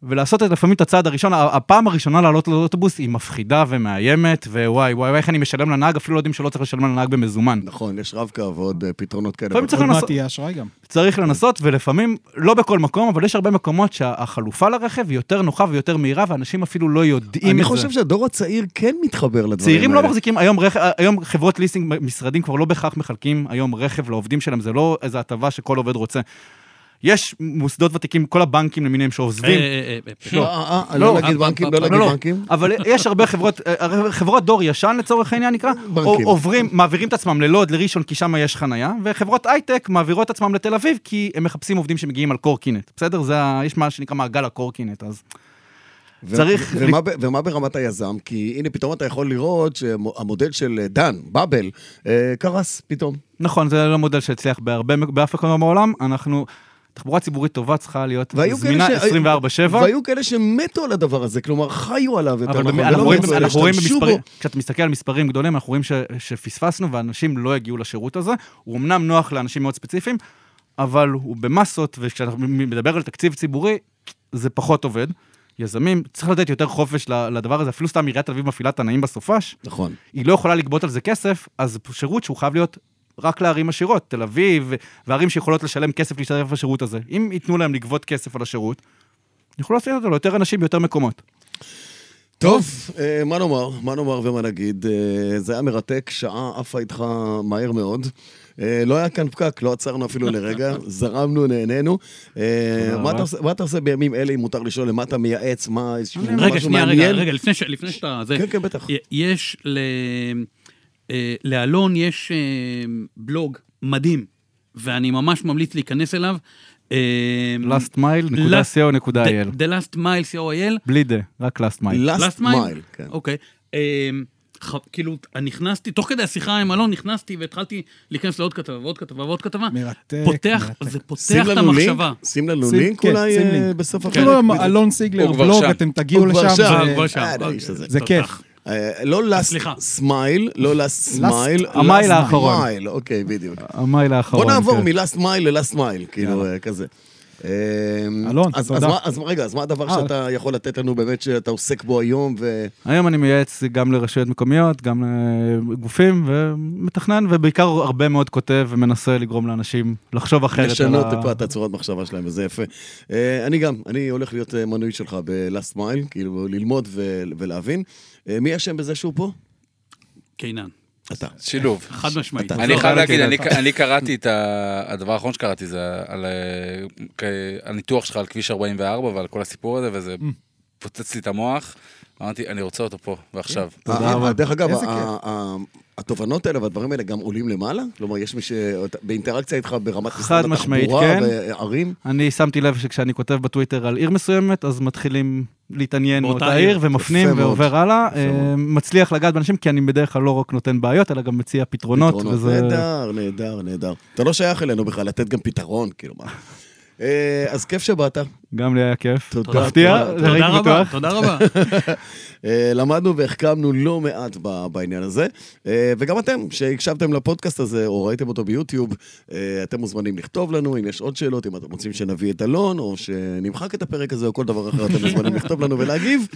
ולעשות את, לפעמים את הצעד הראשון, הפעם הראשונה לעלות לאוטובוס היא מפחידה ומאיימת, ווואי וואי, איך אני משלם לנהג, אפילו לא יודעים שלא צריך לשלם לנהג במזומן. נכון, יש רב-קו ועוד אה, פתרונות כאלה. לפעמים צריך לנסות- יהיה אשראי גם. צריך לנסות, ולפעמים, לא בכל מקום, אבל יש הרבה מקומות שהחלופה לרכב היא יותר נוחה ויותר מהירה, ואנשים אפילו לא יודעים אני את זה. חושב שהדור הצעיר כן מתחבר לדברים צעירים לא האלה. מחזיקים, היום, רכ... היום חברות ליסינג, משרדים כבר לא בהכרח מחלקים היום רכב לעובדים שלהם, זה לא איזו הטבה שכל עובד רוצה. יש מוסדות ותיקים, כל הבנקים למיניהם שעוזבים, לא, אה, אה, לא, לא נגיד אה, בנקים, אה, לא אה, נגיד לא, לא. בנקים. אבל יש הרבה חברות, חברות דור ישן לצורך העניין נקרא, עוברים, מעבירים את עצמם ללוד, לראשון, כי שם יש חנייה, וחברות הייטק מעבירות את עצמם לתל אביב, כי הם מחפשים עובדים שמגיעים על קורקינט, בסדר? יש מה שנקרא מעגל הקורקינט, אז... ו- צריך- ו- ומה ב- ומה ברמת היזם? כי הנה, פתאום אתה יכול לראות שהמודל של דן, באבל, אה, קרס פתאום. נכון, זה לא מודל שהצליח בהרבה, באף מקום בעולם, אנחנו... תחבורה ציבורית טובה צריכה להיות זמינה ש- 24/7. והיו כאלה שמתו על הדבר הזה, כלומר, חיו עליו יותר אבל נכון. אנחנו רואים, מצאו, אנחנו רואים במספרים, בו. כשאתה מסתכל על מספרים גדולים, אנחנו רואים ש, שפספסנו ואנשים לא יגיעו לשירות הזה. הוא אמנם נוח לאנשים מאוד ספציפיים, אבל הוא במסות, וכשאנחנו מדבר על תקציב ציבורי, זה פחות עובד. יזמים, צריך לתת יותר חופש לדבר הזה, אפילו סתם עיריית תל אביב מפעילה תנאים בסופש, נכון. היא לא יכולה לגבות על זה כסף, אז שירות שהוא חייב להיות רק לערים עשירות, תל אביב, וערים שיכולות לשלם כסף להשתתף בשירות הזה. אם ייתנו להם לגבות כסף על השירות, יוכלו לעשות אותו ליותר אנשים ביותר מקומות. טוב, אה, מה נאמר? מה נאמר ומה נגיד? אה, זה היה מרתק, שעה עפה איתך מהר מאוד. אה, לא היה כאן פקק, לא עצרנו אפילו לרגע, זרמנו, נהנינו. מה. אתה עושה- מה אתה עושה בימים אלה, אם מותר לשאול, למה אתה מייעץ? מה, איזשהו רגע, משהו שנייה, רגע, מעניין? רגע, לפני ש- לפני שאתה... זה- כן, כן, בטח. יש ל... אה, לאלון יש אה, בלוג מדהים, ואני ממש ממליץ להיכנס אליו. אה, lastmile.co.il The- The Last Mile, co.il. בלי דה, רק last mile. last mile, כן. אוקיי. כאילו, אני נכנסתי, תוך כדי השיחה עם אלון, נכנסתי והתחלתי להיכנס לעוד כתבה ועוד כתבה ועוד כתבה. מרתק, פותח, מרתק. זה פותח את המחשבה. שים לנו לינק כן, אולי. בסוף הפרק. אפילו בדיוק. אלון סיגלר, בלוג. אתם תגיעו הוא כבר לשם. הוא כבר שם. אוקיי. זה. כיף. אה, לא last סליחה. smile, לא last smile, המייל האחרון. אוקיי, בדיוק. המייל האחרון. בוא נעבור. מ-last mile ל-last mile, כאילו, אה, כזה. אה, אלון, אז- תודה. אז מה- אז רגע, אז מה הדבר. שאתה יכול לתת לנו באמת שאתה עוסק בו היום, ו... היום אני מייעץ גם לרשויות מקומיות, גם לגופים, ומתכנן, ובעיקר הרבה מאוד כותב ומנסה לגרום לאנשים לחשוב אחרת. לשנות ה- טיפה את הצורת מחשבה שלהם, וזה יפה. אני גם, אני הולך להיות מנוי שלך ב-last mile, כאילו ללמוד ו- ולהבין. אה, מי אשם בזה שהוא פה? קינן. אתה. שילוב. חד משמעית. אני לא, חייב לא, להגיד, אני- קראתי את. הדבר האחרון שקראתי זה על אה, הניתוח שלך על כביש 44 ועל כל הסיפור הזה, וזה פוצץ לי את המוח. אמרתי, אני רוצה אותו פה ועכשיו. תודה אה, רבה. דרך אגב, התובנות האלה והדברים האלה גם עולים למעלה? כלומר, יש מי ש... באינטראקציה איתך ברמת חד משרד התחבורה כן. וערים? אני שמתי לב שכשאני כותב בטוויטר על עיר מסוימת, אז מתחילים להתעניין באותה באותה עיר. עיר, ומפנים. ועובר הלאה. אה, מצליח לגעת באנשים, כי אני בדרך כלל לא רק נותן בעיות, אלא גם מציע פתרונות, וזה... נהדר, נהדר, נהדר. אתה לא שייך אלינו בכלל, לתת גם פתרון, כאילו מה. אה, אז כיף שבאת. גם לי היה כיף. תודה, מפתיע, תודה, רבה, בטוח. תודה רבה. אה, למדנו והחכמנו לא מעט בעניין הזה, אה, וגם אתם, שהקשבתם לפודקאסט הזה, או ראיתם אותו ביוטיוב, אתם מוזמנים לכתוב לנו אם יש עוד שאלות, אם אתם רוצים שנביא את אלון, או שנמחק את הפרק הזה, או כל דבר אחר, אתם מוזמנים לכתוב לנו ולהגיב.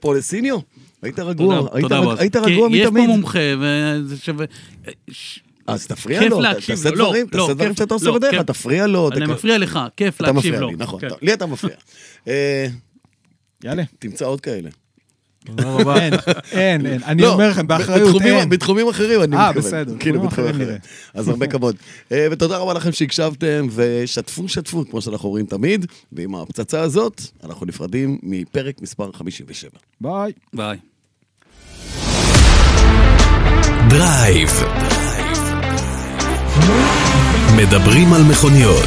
פולסיניו, היית רגוע, תודה, היית רגוע יש פה מתמיד. מומחה, וזה שווה... ש- אז תפריע לו, ת- להקשיב תעשה. לא, דברים, לא, תעשה דברים שאתה עושה לא, בדרך. תפריע לו. אני מפריע לך, כיף אתה להקשיב מפריע לו. לי, נכון. כן. לי אתה מפריע. אה, יאללה. תמצא עוד כאלה. אין, אין, אין. אני לא, אומר לכם, באחריות, אין. בתחומים אחרים אני אה, מתכוון. בסדר, כאילו, בתחומים אחרים. אז הרבה כבוד. אה, ותודה רבה לכם שהקשבתם, ושתפו, שתפו, כמו שאנחנו אומרים תמיד. ועם הפצצה הזאת, אנחנו נפרדים מפרק מספר 57. ביי. ביי. דרייב. מדברים על מכוניות.